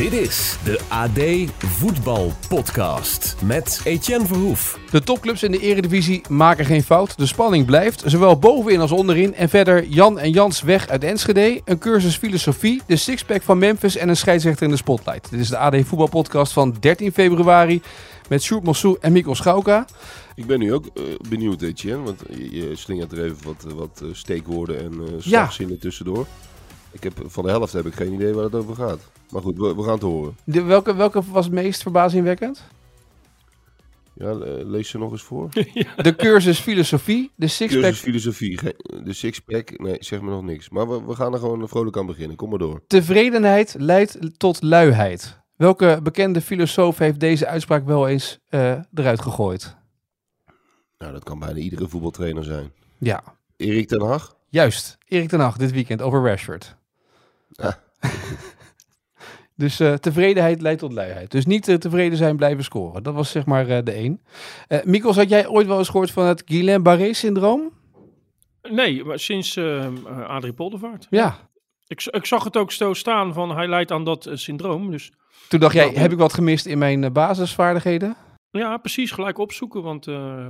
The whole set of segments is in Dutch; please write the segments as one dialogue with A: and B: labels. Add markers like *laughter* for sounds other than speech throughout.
A: Dit is de AD Voetbal Podcast met Etienne Verhoef.
B: De topclubs in de eredivisie maken geen fout. De spanning blijft, zowel bovenin als onderin. En verder Jan en Jans weg uit Enschede. Een cursus filosofie, de sixpack van Memphis en een scheidsrechter in de spotlight. Dit is de AD Voetbal Podcast van 13 februari met Sjoerd Mossou en Mikkel Schauka.
C: Ik ben nu ook uh, benieuwd, Etienne, want je, je slingert er even wat, wat uh, steekwoorden en uh, slagzinnen ja. tussendoor. Ik heb, van de helft heb ik geen idee waar het over gaat. Maar goed, we, we gaan het horen.
B: De, welke, welke was het meest verbazingwekkend?
C: Ja, lees ze nog eens voor. *laughs*
B: De cursus filosofie, de sixpack.
C: Cursus filosofie, de sixpack, nee, zeg me nog niks. Maar we, we gaan er gewoon vrolijk aan beginnen, kom maar door.
B: Tevredenheid leidt tot luiheid. Welke bekende filosoof heeft deze uitspraak wel eens uh, eruit gegooid?
C: Nou, dat kan bijna iedere voetbaltrainer zijn.
B: Ja.
C: Erik ten Hag?
B: Juist, Erik ten Hag dit weekend over Rashford.
C: Ja. *laughs*
B: dus uh, tevredenheid leidt tot luiheid. Dus niet uh, tevreden zijn, blijven scoren. Dat was zeg maar uh, de één. Uh, Mikkels, had jij ooit wel eens gehoord van het Guillain-Barré-syndroom?
D: Nee, maar sinds Adrie Poldervaart.
B: Ja.
D: Ik, ik, zag het ook zo staan van hij leidt aan dat syndroom. Dus...
B: Toen dacht jij, heb ik wat gemist in mijn basisvaardigheden?
D: Ja, precies. Gelijk opzoeken. Want,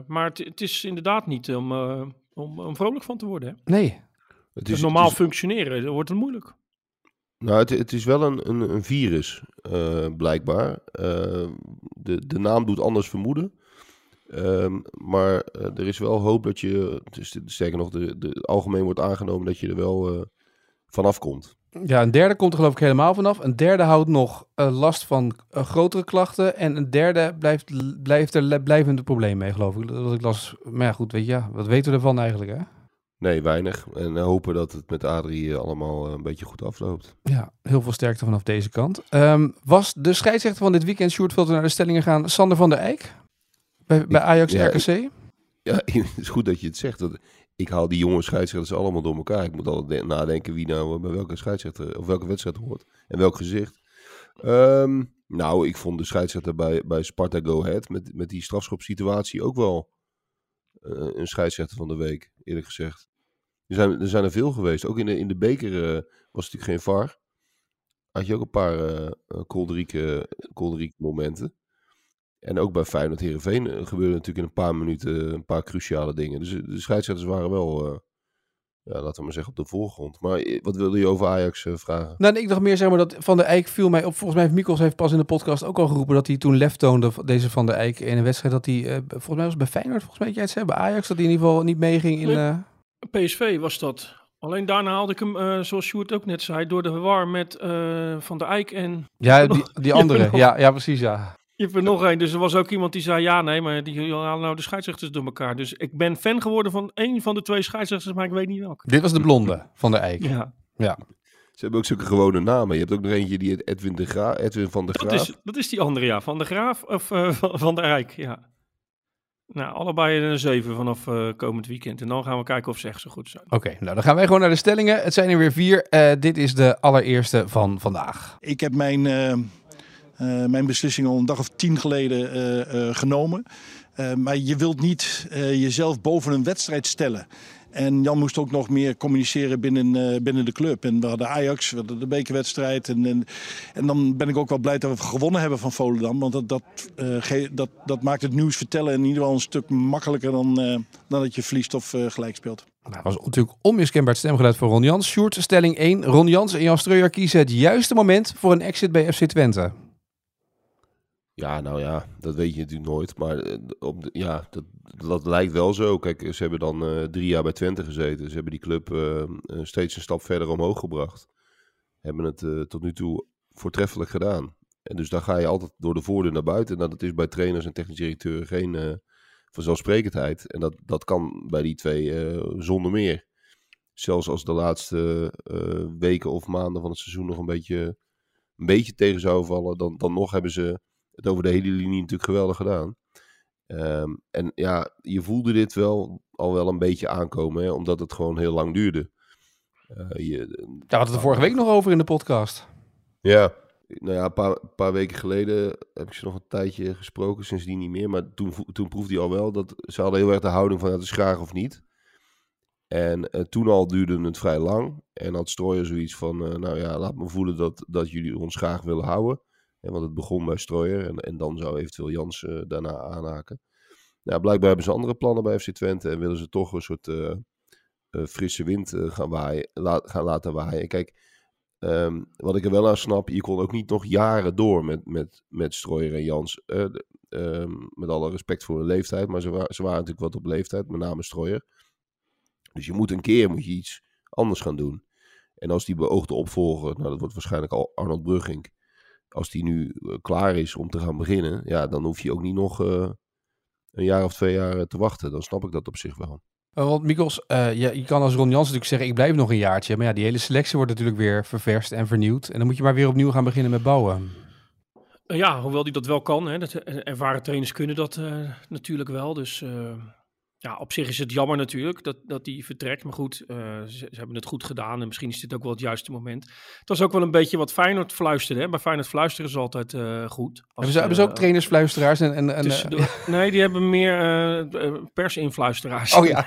D: maar het, het is inderdaad niet om, om, om vrolijk van te worden. Hè?
B: Nee.
D: Het is, normaal het is... functioneren, dan wordt het moeilijk.
C: Nou, het, is wel een, een, een virus, uh, blijkbaar. Uh, de, de naam doet anders vermoeden. Uh, maar uh, er is wel hoop dat je, sterker nog, de, de, algemeen wordt aangenomen dat je er wel vanaf komt.
B: Ja, een derde komt er geloof ik helemaal vanaf. Een derde houdt nog last van grotere klachten. En een derde blijft, blijft er blijvende probleem mee, geloof ik. Dat ik las. Maar goed, weet je, ja, wat weten we ervan eigenlijk, hè?
C: Nee, weinig. En hopen dat het met Adrie allemaal een beetje goed afloopt.
B: Ja, heel veel sterkte vanaf deze kant. Um, was de scheidsrechter van dit weekend, Sjoerd, naar de stellingen gaan, Sander van der Eijk? Bij, bij Ajax
C: ja,
B: RKC?
C: Ja, *laughs* het is goed dat je het zegt. Dat, ik haal die jonge scheidsrechters allemaal door elkaar. Ik moet altijd nadenken wie nou bij welke scheidsrechter of welke wedstrijd hoort. En welk gezicht. Um, nou, ik vond de scheidsrechter bij, bij Sparta Go Ahead met, met die strafschopsituatie ook wel uh, een scheidsrechter van de week, eerlijk gezegd. Er zijn er, zijn er veel geweest. Ook in de, in de beker uh, was natuurlijk geen VAR. Had je ook een paar uh, kolderieke, kolderieke momenten. En ook bij Feyenoord Heerenveen uh, gebeurde natuurlijk in een paar minuten een paar cruciale dingen. Dus de scheidsrechters waren wel, ja, laten we maar zeggen, op de voorgrond. Maar wat wilde je over Ajax vragen?
B: Nou, ik dacht meer zeg maar dat Van der Eyck viel mij op. Volgens mij heeft Mikkels heeft pas in de podcast ook al geroepen dat hij toen lef toonde, deze Van der Eyck, in een wedstrijd dat hij, volgens mij was het bij Feyenoord, volgens mij jij het zei, bij Ajax, dat hij in ieder geval niet meeging in...
D: Nee. PSV was dat. Alleen daarna haalde ik hem, uh, zoals Sjoerd ook net zei, door de war met uh, Van der Eyck en...
B: Ja, *laughs* die, die andere. Ja, ja, precies, ja.
D: Je hebt er nog één. Dus er was ook iemand die zei, ja, nee, maar die halen nou de scheidsrechters door elkaar. Dus ik ben fan geworden van één van de twee scheidsrechters, maar ik weet niet welke.
B: Dit was de blonde van der Eyck.
D: Ja.
B: Ja.
C: Ze hebben ook zulke gewone namen. Je hebt ook nog eentje die Edwin, de Gra Edwin van der Graaf.
D: Dat is, dat is die andere, ja. Van der Graaf of uh, van, *laughs* van der Eyck, ja. Nou, allebei een 7 vanaf uh, komend weekend. En dan gaan we kijken of ze echt zo goed zijn.
B: Oké, okay, nou dan gaan wij gewoon naar de stellingen. Het zijn er weer vier. Uh, dit is de allereerste van vandaag.
E: Ik heb mijn, uh, mijn beslissing al een dag of tien geleden genomen. maar je wilt niet jezelf boven een wedstrijd stellen. En Jan moest ook nog meer communiceren binnen, uh, binnen de club. En we hadden Ajax, we hadden de bekerwedstrijd. En, en, en, dan ben ik ook wel blij dat we gewonnen hebben van Volendam. Want dat, dat, uh, dat, dat maakt het nieuws vertellen in ieder geval een stuk makkelijker dan, uh, dan dat je verliest of gelijk speelt.
B: Nou, dat was natuurlijk onmiskenbaar het stemgeluid voor Ron Jans. Sjoerd, stelling 1. Ron Jans en Jan Streuer kiezen het juiste moment voor een exit bij FC Twente.
C: Ja, nou ja, dat weet je natuurlijk nooit. Maar op de, ja, dat, dat lijkt wel zo. Kijk, ze hebben dan uh, drie jaar bij Twente gezeten. Ze hebben die club uh, steeds een stap verder omhoog gebracht. Hebben het tot nu toe voortreffelijk gedaan. En dus dan ga je altijd door de voordeur naar buiten. Nou, dat is bij trainers en technisch directeuren geen vanzelfsprekendheid. En dat, dat kan bij die twee zonder meer. Zelfs als de laatste weken of maanden van het seizoen nog een beetje, een beetje tegen zou vallen. Dan, dan nog hebben ze het over de hele linie natuurlijk geweldig gedaan. Ehm, en ja, je voelde dit wel al wel een beetje aankomen, hè, omdat het gewoon heel lang duurde. Uh, je,
B: ja, we hadden het er vorige week nog over in de podcast.
C: Ja, nou ja, een paar, paar, weken geleden heb ik ze nog een tijdje gesproken, sindsdien niet meer. Maar toen, toen proefde hij al wel dat ze hadden heel erg de houding van het is graag of niet. En uh, toen al duurde het vrij lang. En had Strooier zoiets van, uh, nou ja, laat me voelen dat, dat jullie ons graag willen houden. Ja, want het begon bij Strooier en, en dan zou eventueel Jans uh, daarna aanhaken. Nou, blijkbaar hebben ze andere plannen bij FC Twente en willen ze toch een soort frisse wind gaan, waaien, gaan laten waaien. Kijk, Um, wat ik er wel aan snap, je kon ook niet nog jaren door met, met, met Strooier en Jans. Um, met alle respect voor hun leeftijd, maar ze, ze, waren natuurlijk wat op leeftijd, met name Strooier. Dus je moet een keer moet je iets anders gaan doen. En als die beoogde opvolger, nou dat wordt waarschijnlijk al Arnold Brugging. Als die nu uh, klaar is om te gaan beginnen, ja, dan hoef je ook niet nog uh, een jaar of twee jaar te wachten. Dan snap ik dat op zich wel.
B: Want Mikkels, uh, je, je, kan als Ron Jans natuurlijk zeggen, ik blijf nog een jaartje. Maar ja, die hele selectie wordt natuurlijk weer ververst en vernieuwd. En dan moet je maar weer opnieuw gaan beginnen met bouwen.
D: Ja, hoewel die dat wel kan. Hè. Dat, ervaren trainers kunnen dat natuurlijk wel. Dus ja, op zich is het jammer natuurlijk dat, dat die vertrekt. Maar goed, uh, ze, ze, hebben het goed gedaan. En misschien is dit ook wel het juiste moment. Het was ook wel een beetje wat Feyenoord fluisterde. Hè? Bij Feyenoord fluisteren is altijd uh, goed.
B: Als, hebben, ze, hebben ze ook trainersfluisteraars? En, en, en,
D: nee, die hebben meer persinfluisteraars.
B: Oh ja.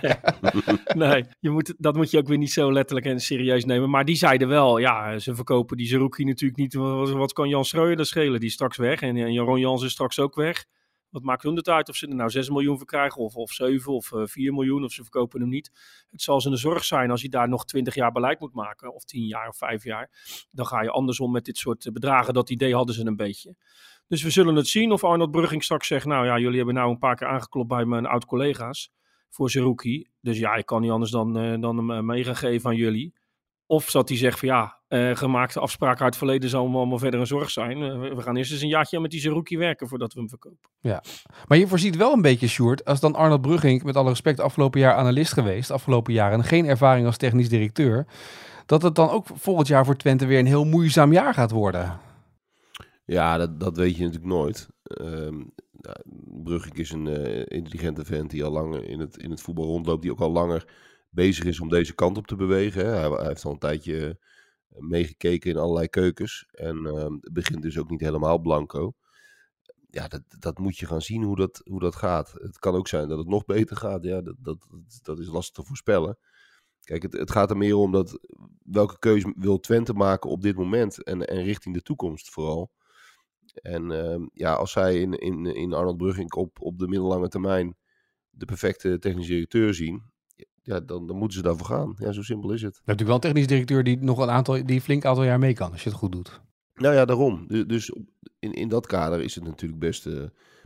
B: *laughs*
D: nee, je moet, dat moet je ook weer niet zo letterlijk en serieus nemen. Maar die zeiden wel, ja, ze verkopen die Zerouki natuurlijk niet. Wat, wat kan Jan Schreuder schelen? Die is straks weg. En, en Jaron Jans is straks ook weg. Wat maakt hun het uit of ze er nou 6 miljoen voor krijgen of, of 7 of uh, 4 miljoen of ze verkopen hem niet. Het zal ze een zorg zijn als je daar nog 20 jaar beleid moet maken of 10 jaar of 5 jaar. Dan ga je andersom met dit soort bedragen. Dat idee hadden ze een beetje. Dus we zullen het zien of Arnold Brugging straks zegt, nou ja, jullie hebben nou een paar keer aangeklopt bij mijn oud-collega's voor Zerouki. Dus ja, ik kan niet anders dan, uh, dan hem uh, mee gaan geven aan jullie. Of zat hij zegt van ja, uh, gemaakte afspraken uit het verleden zal allemaal verder een zorg zijn. Uh, we gaan eerst eens een jaartje met die Zerouki werken voordat we hem verkopen.
B: Ja, maar je voorziet wel een beetje, Sjoerd, als dan Arnold Brugging, met alle respect, afgelopen jaar analist geweest, afgelopen jaar en geen ervaring als technisch directeur, dat het dan ook volgend jaar voor Twente weer een heel moeizaam jaar gaat worden.
C: Ja, dat, dat weet je natuurlijk nooit. Um, Brugging is een uh, intelligente vent die al langer in het, in het voetbal rondloopt, die ook al langer bezig is om deze kant op te bewegen. Hij, heeft al een tijdje meegekeken in allerlei keukens. En uh, het begint dus ook niet helemaal blanco. Ja, dat, dat moet je gaan zien hoe dat, hoe dat gaat. Het kan ook zijn dat het nog beter gaat. Ja, dat, dat, dat is lastig te voorspellen. Kijk, het, het gaat er meer om dat welke keuze wil Twente maken op dit moment en, en richting de toekomst vooral. En uh, ja, als zij in, in, in Arnold Brugging op, op de middellange termijn de perfecte technische directeur zien, ja, dan, dan moeten ze daarvoor gaan. Ja, zo simpel is het.
B: Je natuurlijk wel een technisch directeur die nog een aantal, die flink aantal jaar mee kan, als je het goed doet.
C: Nou ja, daarom. Dus in, in dat kader is het natuurlijk best, uh,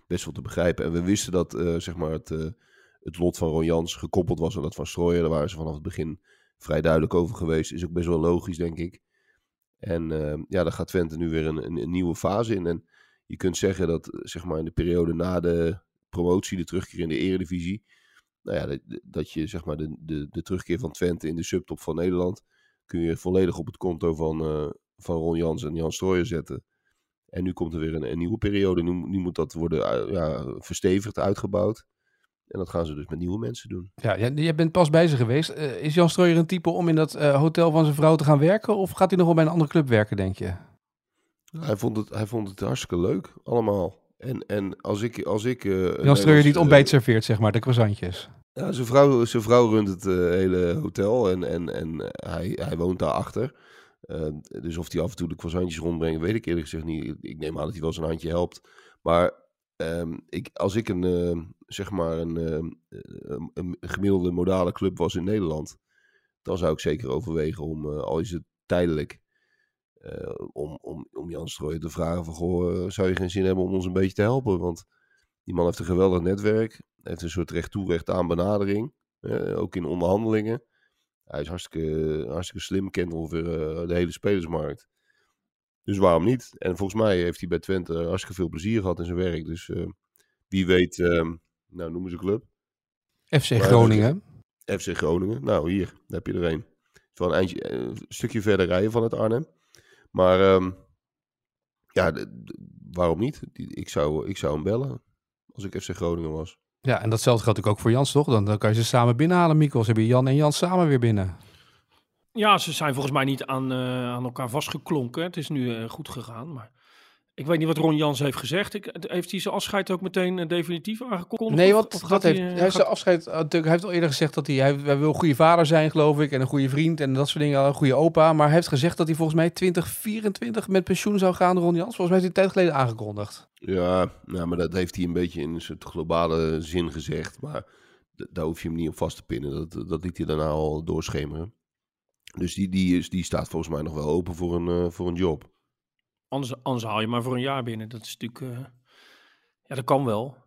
C: best wel te begrijpen. En we wisten dat uh, zeg maar het, uh, het lot van Ron Jans gekoppeld was aan dat van Strooijer. Daar waren ze vanaf het begin vrij duidelijk over geweest. Is ook best wel logisch, denk ik. En ja, daar gaat Twente nu weer een, een, een, nieuwe fase in. En je kunt zeggen dat zeg maar in de periode na de promotie, de terugkeer in de eredivisie nou ja, dat, dat je zeg maar de, de, de terugkeer van Twente in de subtop van Nederland kun je volledig op het konto van, uh, van Ron Jans en Jan Strooijer zetten. En nu komt er weer een, een nieuwe periode. Nu, nu moet dat worden uh, ja, verstevigd, uitgebouwd. En dat gaan ze dus met nieuwe mensen doen.
B: Ja, jij bent pas bij ze geweest. Uh, is Jan Strooijer een type om in dat hotel van zijn vrouw te gaan werken? Of gaat hij nog wel bij een andere club werken, denk je?
C: Hij vond het, hij vond het hartstikke leuk, allemaal. En, en als ik... Als ik
B: Jan Streuer niet ontbijt serveert, zeg maar, de croissantjes.
C: Ja, zijn vrouw, zijn vrouw runt het uh, hele hotel en, en, en hij, hij woont daarachter. Uh, dus of hij af en toe de croissantjes rondbrengt, weet ik eerlijk gezegd niet. Ik neem aan dat hij wel zijn handje helpt. Maar um, ik, als ik een, uh, zeg maar een, een, gemiddelde modale club was in Nederland, dan zou ik zeker overwegen om, al is het tijdelijk, om, om, om Jan Strooijen te vragen van, goh, zou je geen zin hebben om ons een beetje te helpen? Want die man heeft een geweldig netwerk heeft een soort recht toe, recht aan benadering. Uh, ook in onderhandelingen. Hij is hartstikke, hartstikke slim, kent ongeveer uh, de hele spelersmarkt. Dus waarom niet? En volgens mij heeft hij bij Twente hartstikke veel plezier gehad in zijn werk. Dus uh, wie weet, nou noemen ze club.
B: FC Groningen.
C: FC Groningen. Nou, hier heb je er een. Van een, eindje, een stukje verder rijden van het Arnhem. Maar um, ja, waarom niet? Ik zou, ik zou hem bellen als ik FC Groningen was.
B: Ja, en datzelfde geldt natuurlijk ook voor Jans, toch? Dan, dan kan je ze samen binnenhalen, Mikos. Heb je Jan en Jans samen weer binnen.
D: Ja, ze zijn volgens mij niet aan, eh, aan elkaar vastgeklonken. Het is nu eh, goed gegaan, maar ik weet niet wat Ron Jans heeft gezegd. Ik, heeft hij zijn afscheid ook meteen eh, definitief aangekondigd?
B: Nee,
D: Of- of
B: dat heeft,
D: hij,
B: hij,
D: eh,
B: heeft
D: gaat-
B: zijn afscheid, natuurlijk, hij heeft al eerder gezegd dat hij, hij, hij wil een goede vader zijn, geloof ik, en een goede vriend en dat soort dingen, een goede opa. Maar hij heeft gezegd dat hij volgens mij 2024 met pensioen zou gaan, Ron Jans. Volgens mij heeft hij een tijd geleden aangekondigd.
C: Ja, nou, maar dat heeft hij een beetje in een soort globale zin gezegd. Maar daar hoef je hem niet op vast te pinnen. Dat, dat liet hij daarna al doorschemeren. Dus die, die, is, die staat volgens mij nog wel open voor een, eh, voor een job.
D: Anders, anders haal je maar voor een jaar binnen. Dat is natuurlijk... eh, ja, dat kan wel.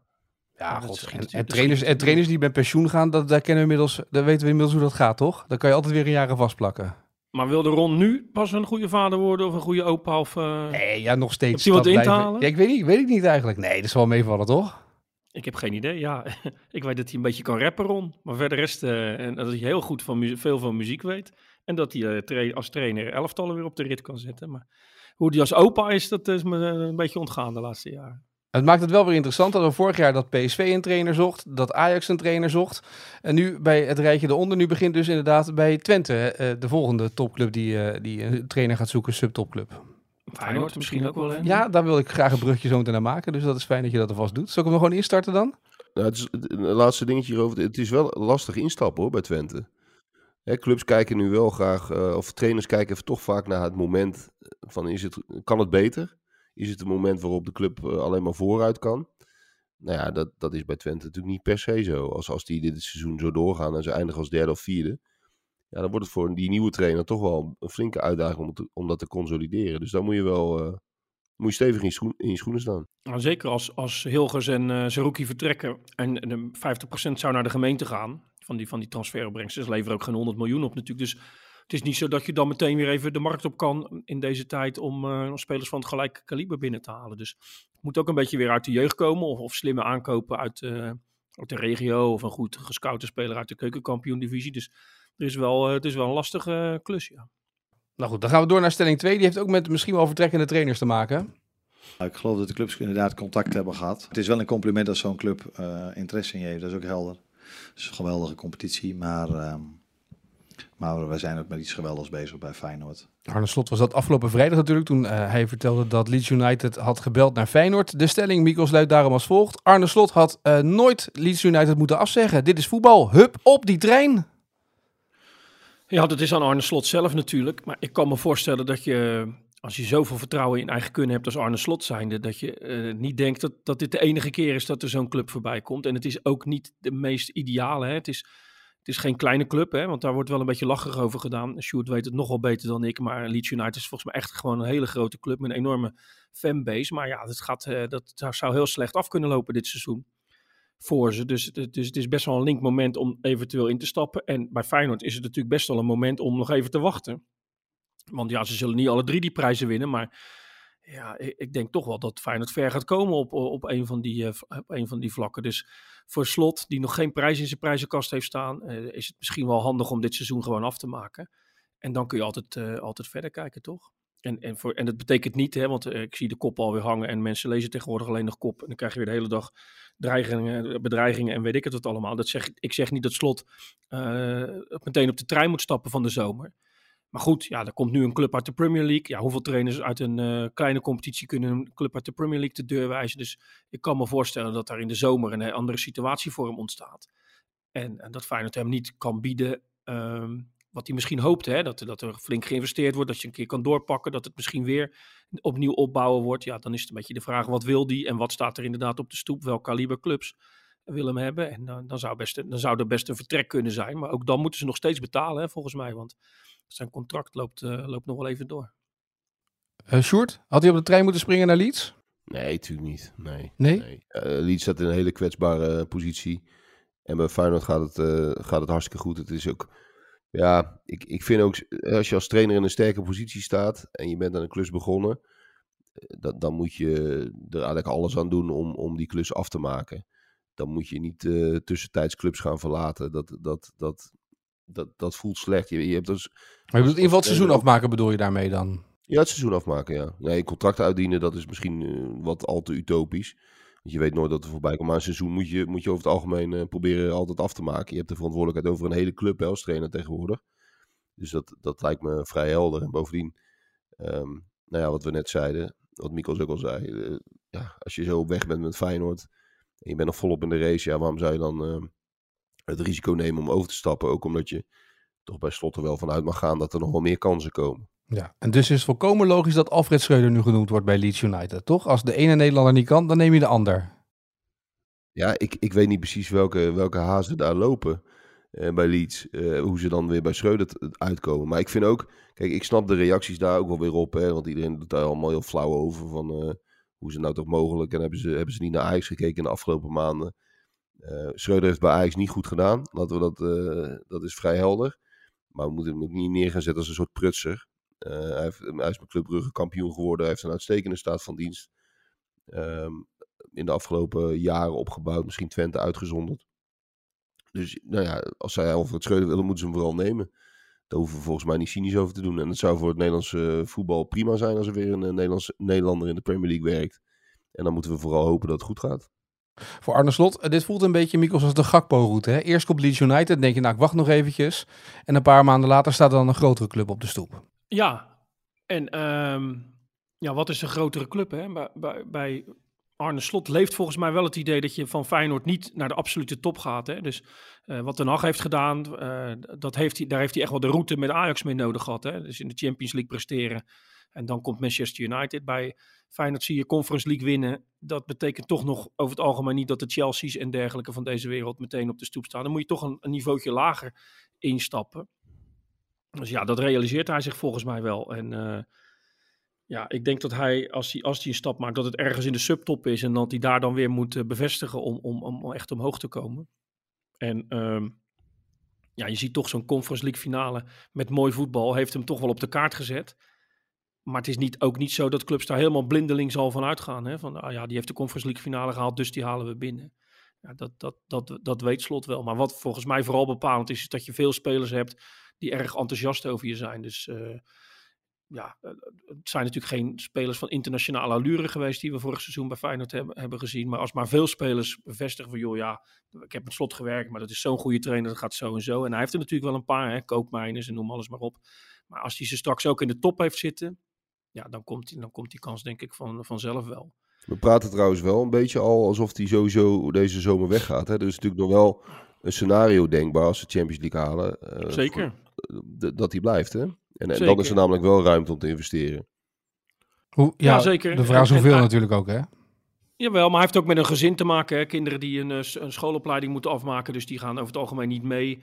B: Ja, god. En, en trainers, en trainers die met pensioen gaan, dat, daar, kennen we inmiddels, daar weten we inmiddels hoe dat gaat, toch? Dan kan je altijd weer een jaar vastplakken.
D: Maar wilde Ron nu pas een goede vader worden of een goede opa? Of, eh,
B: Nee, ja, nog steeds.
D: Hij wat in te halen?
B: Ja, ik weet niet, weet ik niet eigenlijk. Nee, dat zal wel meevallen, toch?
D: Ik heb geen idee. Ja, *laughs* ik weet dat hij een beetje kan rappen, Ron. Maar verder rest, eh, en dat hij heel goed van veel van muziek weet. En dat hij tra- als trainer elftallen weer op de rit kan zetten. Maar hoe hij als opa is, dat is me eh, een beetje ontgaan de laatste jaren.
B: Het maakt het wel weer interessant dat we vorig jaar dat PSV een trainer zocht, dat Ajax een trainer zocht. En nu bij het rijtje eronder, nu begint dus inderdaad bij Twente, eh, de volgende topclub die, eh, die een trainer gaat zoeken, subtopclub.
D: Feyenoord misschien ook wel. hè?
B: Ja, daar wil ik graag een brugje zo meteen naar maken, dus dat is fijn dat je dat alvast doet. Zal ik hem gewoon instarten dan?
C: Nou, het is, het- laatste dingetje hierover. Het is wel lastig instappen hoor, bij Twente. Clubs kijken nu wel graag, eh, of trainers kijken toch vaak naar het moment van, is het, kan het beter? Is het een moment waarop de club eh, alleen maar vooruit kan? Nou ja, dat, dat is bij Twente natuurlijk niet per se zo. Als, als die dit seizoen zo doorgaan en ze eindigen als derde of vierde. Ja, dan wordt het voor die nieuwe trainer toch wel een flinke uitdaging om, om dat te consolideren. Dus dan moet je wel eh, moet je stevig in je, schoenen staan.
D: Zeker als, als Hilgers en Zerouki vertrekken en, en de 50% zou naar de gemeente gaan van die, van die transferopbrengsten. Ze leveren ook geen 100 miljoen op natuurlijk. Dus het is niet zo dat je dan meteen weer even de markt op kan in deze tijd om eh, spelers van het gelijke kaliber binnen te halen. Dus het moet ook een beetje weer uit de jeugd komen of, of slimme aankopen uit, eh, uit de regio of een goed gescoute speler uit de keukenkampioen-divisie. Dus er is wel, eh, het is wel een lastige klus, ja.
B: Nou goed, dan gaan we door naar stelling 2. Die heeft ook met misschien wel vertrekkende trainers te maken.
F: Nou, ik geloof dat de clubs inderdaad contact hebben gehad. Het is wel een compliment als zo'n club eh, interesse in je heeft, dat is ook helder. Het is een geweldige competitie, maar, ehm, maar we zijn ook met iets geweldigs bezig bij Feyenoord.
B: Arne Slot was dat afgelopen vrijdag natuurlijk, toen eh, hij vertelde dat Leeds United had gebeld naar Feyenoord. De stelling, Mikos luidt daarom als volgt. Arne Slot had eh, nooit Leeds United moeten afzeggen. Dit is voetbal. Hup, op die trein.
D: Ja, dat is aan Arne Slot zelf natuurlijk. Maar ik kan me voorstellen dat je, als je zoveel vertrouwen in eigen kunnen hebt als Arne Slot zijnde, dat je eh, niet denkt dat, dat dit de enige keer is dat er zo'n club voorbij komt. En het is ook niet de meest ideale. Hè? Het, is, het is geen kleine club, hè? want daar wordt wel een beetje lacherig over gedaan. Sjoerd weet het nog wel beter dan ik, maar Leeds United is volgens mij echt gewoon een hele grote club met een enorme fanbase. Maar ja, dat, gaat, eh, dat zou heel slecht af kunnen lopen dit seizoen voor ze. Dus, het- dus het is best wel een link moment om eventueel in te stappen. En bij Feyenoord is het natuurlijk best wel een moment om nog even te wachten. Want ja, ze zullen niet alle drie die prijzen winnen. Maar ja, ik, denk toch wel dat Feyenoord ver gaat komen op, op, een van die, eh, op een van die vlakken. Dus voor Slot, die nog geen prijs in zijn prijzenkast heeft staan, eh, is het misschien wel handig om dit seizoen gewoon af te maken. En dan kun je altijd, eh, altijd verder kijken, toch? En, en, voor, en dat betekent niet, hè, want eh, ik zie de kop alweer hangen en mensen lezen tegenwoordig alleen nog kop. En dan krijg je weer de hele dag dreigingen, bedreigingen en weet ik het wat allemaal. Dat zeg, ik zeg niet dat Slot eh, meteen op de trein moet stappen van de zomer. Maar goed, ja, er komt nu een club uit de Premier League. Ja, hoeveel trainers uit een eh, kleine competitie kunnen een club uit de Premier League de deur wijzen? Dus ik kan me voorstellen dat daar in de zomer een andere situatie voor hem ontstaat. En, en dat Feyenoord hem niet kan bieden ehm, wat hij misschien hoopt. Hè? Dat, dat er flink geïnvesteerd wordt, dat je een keer kan doorpakken, dat het misschien weer opnieuw opbouwen wordt. Ja, dan is het een beetje de vraag, wat wil die en wat staat er inderdaad op de stoep? Welk kaliber clubs wil hem hebben? En dan, dan, zou best, dan zou er best een vertrek kunnen zijn. Maar ook dan moeten ze nog steeds betalen, hè, volgens mij. Want zijn contract loopt, eh, loopt nog wel even door.
B: Eh Sjoerd, had hij op de trein moeten springen naar Leeds?
C: Nee, natuurlijk niet. Nee.
B: Nee?
C: nee. Eh, Leeds staat in een hele kwetsbare positie. En bij Feyenoord gaat het, eh, gaat het hartstikke goed. Het is ook... Ja, ik, ik vind ook... Als je als trainer in een sterke positie staat... en je bent aan een klus begonnen... dat, dan moet je er eigenlijk alles aan doen om, om die klus af te maken. Dan moet je niet eh, tussentijds clubs gaan verlaten. Dat, dat, dat, dat, dat voelt slecht. Je, je hebt dus,
B: Maar je in ieder geval het seizoen afmaken bedoel je daarmee dan?
C: ja, het seizoen afmaken, ja. Nee, contract uitdienen, dat is misschien eh, wat al te utopisch. Want je weet nooit dat er voorbij komt. Maar een seizoen moet je, moet je over het algemeen eh, proberen altijd af te maken. Je hebt de verantwoordelijkheid over een hele club hè, als trainer tegenwoordig. Dus dat, dat lijkt me vrij helder. En bovendien, ehm, nou ja, wat we net zeiden, wat Mikos ook al zei. eh, ja, als je zo op weg bent met Feyenoord en je bent nog volop in de race, ja, waarom zou je dan ehm, het risico nemen om over te stappen? Ook omdat je toch bij slot er wel vanuit mag gaan dat er nog wel meer kansen komen.
B: Ja, en dus is het volkomen logisch dat Alfred Schreuder nu genoemd wordt bij Leeds United, toch? Als de ene Nederlander niet kan, dan neem je de ander.
C: Ja, ik, ik weet niet precies welke, welke hazen daar lopen eh, bij Leeds. eh, hoe ze dan weer bij Schreuder uitkomen. Maar ik vind ook, kijk, ik snap de reacties daar ook wel weer op. Hè, want iedereen doet daar allemaal heel flauw over. Van eh, hoe het nou toch mogelijk? En hebben ze, hebben ze niet naar Ajax gekeken in de afgelopen maanden? Eh Schreuder heeft bij Ajax niet goed gedaan. Laten we dat, eh, dat is vrij helder. Maar we moeten hem ook niet neer gaan zetten als een soort prutser. Eh, hij, heeft, is met Club Brugge kampioen geworden. Hij heeft een uitstekende staat van dienst. Ehm, in de afgelopen jaren opgebouwd. Misschien Twente uitgezonderd. Dus nou ja, als zij Alfred Schreuder willen, moeten ze hem vooral nemen. Daar hoeven we volgens mij niet cynisch over te doen. En het zou voor het Nederlandse voetbal prima zijn als er weer een Nederlands, Nederlander in de Premier League werkt. En dan moeten we vooral hopen dat het goed gaat.
B: Voor Arne Slot, eh, dit voelt een beetje, Mikos, als de Gakpo-route. Eerst komt Leeds United, denk je, nou, ik wacht nog eventjes. En een paar maanden later staat er dan een grotere club op de stoep.
D: Ja, en ehm, ja, wat is een grotere club? Hè? Bij, bij, bij Arne Slot leeft volgens mij wel het idee dat je van Feyenoord niet naar de absolute top gaat. Hè? Dus eh, wat Den Haag heeft gedaan, eh, dat heeft hij, daar heeft hij echt wel de route met Ajax mee nodig gehad. Hè? Dus in de Champions League presteren. En dan komt Manchester United bij Feyenoord zie je Conference League winnen. Dat betekent toch nog over het algemeen niet dat de Chelsea's en dergelijke van deze wereld meteen op de stoep staan. Dan moet je toch een, niveautje lager instappen. Dus ja, dat realiseert hij zich volgens mij wel. En eh, ja, ik denk dat hij als, hij, als hij een stap maakt, dat het ergens in de subtop is. En dat hij daar dan weer moet eh, bevestigen om, om, om echt omhoog te komen. En ehm, ja, je ziet toch zo'n Conference League finale met mooi voetbal. Heeft hem toch wel op de kaart gezet. Maar het is niet, ook niet zo dat clubs daar helemaal blindeling zal van uitgaan. Hè? Van, ah ja, die heeft de Conference League finale gehaald, dus die halen we binnen. Ja, dat, dat, dat, dat weet Slot wel. Maar wat volgens mij vooral bepalend is, is dat je veel spelers hebt die erg enthousiast over je zijn. Dus eh, ja, eh, het zijn natuurlijk geen spelers van internationale allure geweest die we vorig seizoen bij Feyenoord hebben, hebben gezien. Maar als maar veel spelers bevestigen van, joh ja, ik heb met Slot gewerkt, maar dat is zo'n goede trainer, dat gaat zo en zo. En hij heeft er natuurlijk wel een paar, hè, en noem alles maar op. Maar als hij ze straks ook in de top heeft zitten, ja, dan komt, die, dan komt die kans denk ik van, vanzelf wel.
C: We praten trouwens wel een beetje al alsof hij sowieso deze zomer weggaat. Hè? Er is natuurlijk nog wel een scenario denkbaar als ze Champions League halen. eh,
D: Zeker.
C: voor- dat hij blijft. Hè? En, en dan is er namelijk wel ruimte om te investeren.
B: Hoe, ja,
D: Ja, zeker.
B: De vraag is
D: en-
B: hoeveel natuurlijk ook, hè?
D: Jawel, maar hij heeft ook met een gezin te maken. Hè? Kinderen die een, een schoolopleiding moeten afmaken, dus die gaan over het algemeen niet mee.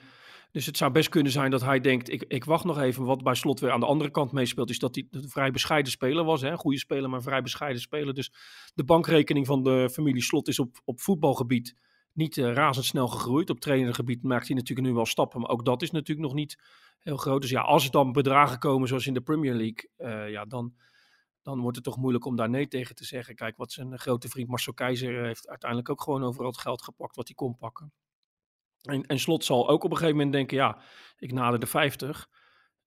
D: Dus het zou best kunnen zijn dat hij denkt, ik, ik wacht nog even. Wat bij Slot weer aan de andere kant meespeelt, is dat hij een vrij bescheiden speler was. Hè? Goede speler, maar vrij bescheiden speler. Dus de bankrekening van de familie Slot is op, op voetbalgebied niet eh, razendsnel gegroeid. Op trainergebied maakt hij natuurlijk nu wel stappen, maar ook dat is natuurlijk nog niet heel groot. Dus ja, als er dan bedragen komen zoals in de Premier League, eh, ja, dan, dan wordt het toch moeilijk om daar nee tegen te zeggen. Kijk, wat zijn grote vriend Marcel Keizer heeft uiteindelijk ook gewoon overal het geld gepakt wat hij kon pakken. En, en Slot zal ook op een gegeven moment denken, ja, ik nader de 50.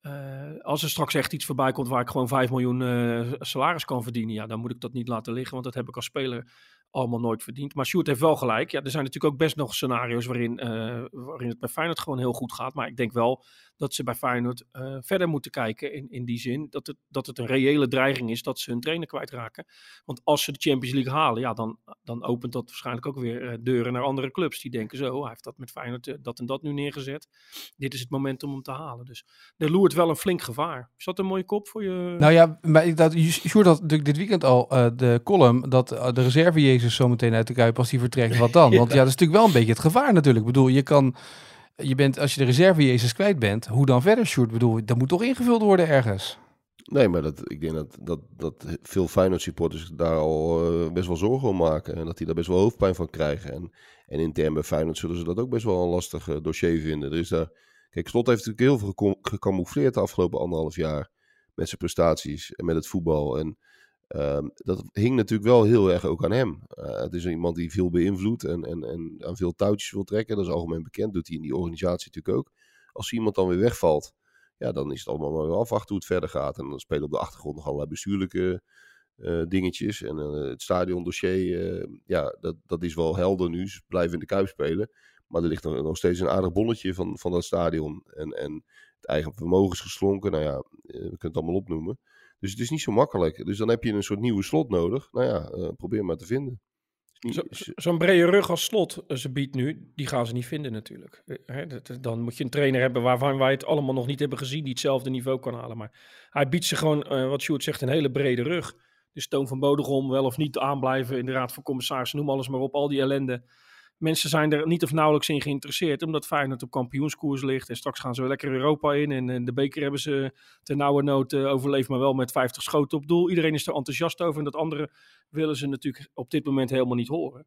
D: Eh, als er straks echt iets voorbij komt waar ik gewoon 5 miljoen eh, salaris kan verdienen, ja, dan moet ik dat niet laten liggen, want dat heb ik als speler allemaal nooit verdiend. Maar Sjoerd heeft wel gelijk. Ja, er zijn natuurlijk ook best nog scenario's waarin, eh, waarin het bij Feyenoord gewoon heel goed gaat. Maar ik denk wel dat ze bij Feyenoord eh, verder moeten kijken in, in die zin dat het, dat het een reële dreiging is dat ze hun trainer kwijtraken. Want als ze de Champions League halen, ja, dan, dan opent dat waarschijnlijk ook weer eh, deuren naar andere clubs. Die denken zo, hij heeft dat met Feyenoord eh, dat en dat nu neergezet. Dit is het moment om hem te halen. Dus er loert wel een flink gevaar. Is dat een mooie kop voor je?
B: Nou ja, maar ik- dat, Sjoerd had natuurlijk dit weekend al de column dat de reserve Jezus zometeen uit de Kuip als hij vertrekt. Wat dan? *laughs* Want ja, dat is natuurlijk wel een beetje het gevaar natuurlijk. Ik bedoel, je kan, je bent, als je de reserve Jezus kwijt bent, hoe dan verder, Sjoerd? Bedoel, dat moet toch ingevuld worden ergens?
C: Nee, maar dat, ik denk dat, dat, dat veel Feyenoord supporters daar al eh, best wel zorgen om maken. En dat die daar best wel hoofdpijn van krijgen. En, en intern bij Feyenoord zullen ze dat ook best wel een lastig eh, dossier vinden. Is daar, kijk, Slot heeft natuurlijk heel veel gecamoufleerd de afgelopen anderhalf jaar. Met zijn prestaties en met het voetbal. En ehm, dat hing natuurlijk wel heel erg ook aan hem. Eh, het is iemand die veel beïnvloedt en, en, en aan veel touwtjes wil trekken. Dat is algemeen bekend. Doet hij in die organisatie natuurlijk ook. Als iemand dan weer wegvalt, ja, dan is het allemaal maar afwachten hoe het verder gaat. En dan spelen op de achtergrond nog allerlei bestuurlijke eh, dingetjes. En eh, het stadiondossier, ja, dat, dat is wel helder nu. Ze blijven in de Kuip spelen. Maar er ligt nog, steeds een aardig bonnetje van, van dat stadion. En, en het eigen vermogen is geslonken. Nou ja, we kunnen het allemaal opnoemen. Dus het is niet zo makkelijk. Dus dan heb je een soort nieuwe slot nodig. Nou ja, eh, probeer maar te vinden.
D: Zo- zo- Zo'n brede rug als slot eh, ze biedt nu, die gaan ze niet vinden natuurlijk. Eh, dat- dan moet je een trainer hebben waarvan wij het allemaal nog niet hebben gezien, die hetzelfde niveau kan halen. Maar hij biedt ze gewoon, wat Sjoerd zegt, een hele brede rug. Dus Toon van Bodegom wel of niet aanblijven in de Raad van Commissarissen, noem alles maar op, al die ellende. Mensen zijn er niet of nauwelijks in geïnteresseerd, omdat Feyenoord op kampioenskoers ligt. En straks gaan ze lekker Europa in. En, en de beker hebben ze ten nauwe nood eh, overleefd, maar wel met 50 schoten op doel. Iedereen is er enthousiast over. En dat andere willen ze natuurlijk op dit moment helemaal niet horen.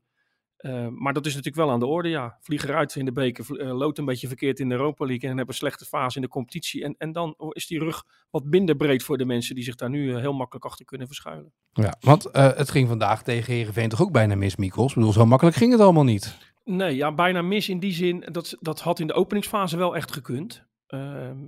D: Eh, maar dat is natuurlijk wel aan de orde, ja. Vlieg eruit in de beker, vl- eh, loopt een beetje verkeerd in de Europa League en hebben een slechte fase in de competitie. En, en dan is die rug wat minder breed voor de mensen die zich daar nu eh, heel makkelijk achter kunnen verschuilen.
B: Ja, want het ging vandaag tegen Heerenveen toch ook bijna mis, Mikos? Ik bedoel, zo makkelijk ging het allemaal niet.
D: Nee, ja, bijna mis in die zin. Dat, dat had in de openingsfase wel echt gekund. Ehm,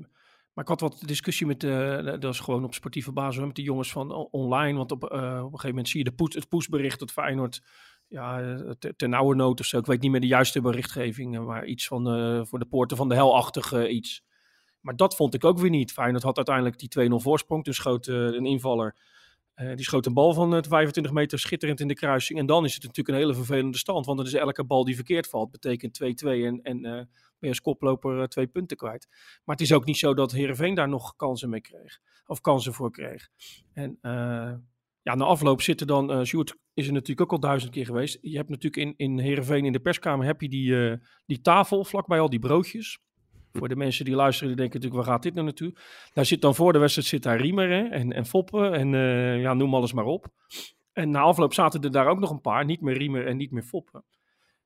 D: maar ik had wat discussie met, de, dat is gewoon op sportieve basis, met de jongens van online. Want op, op een gegeven moment zie je de poes, het poesbericht dat Feyenoord ja, te- ten nauwe nood of zo. Ik weet niet meer de juiste berichtgeving, eh, maar iets van eh, voor de poorten van de hel-achtig eh, iets. Maar dat vond ik ook weer niet. Feyenoord had uiteindelijk die 2-0 voorsprong. Dus schoot een invaller die schoot een bal van eh, 25 meter schitterend in de kruising. En dan is het natuurlijk een hele vervelende stand. Want dan is elke bal die verkeerd valt, betekent 2-2. En, en ben je als koploper twee punten kwijt. Maar het is ook niet zo dat Herenveen daar nog kansen mee kreeg. Of kansen voor kreeg. En ja, na afloop zitten dan... eh Sjoerd is er natuurlijk ook al duizend keer geweest. Je hebt natuurlijk in, in Heerenveen in de perskamer heb je die, eh, die tafel vlakbij al die broodjes. Voor de mensen die luisteren, die denken natuurlijk, waar gaat dit nou naartoe? Daar zit dan voor de wedstrijd zit daar Riemer hè, en, en Foppen en eh, ja, noem alles maar op. En na afloop zaten er daar ook nog een paar, niet meer Riemer en niet meer Foppen.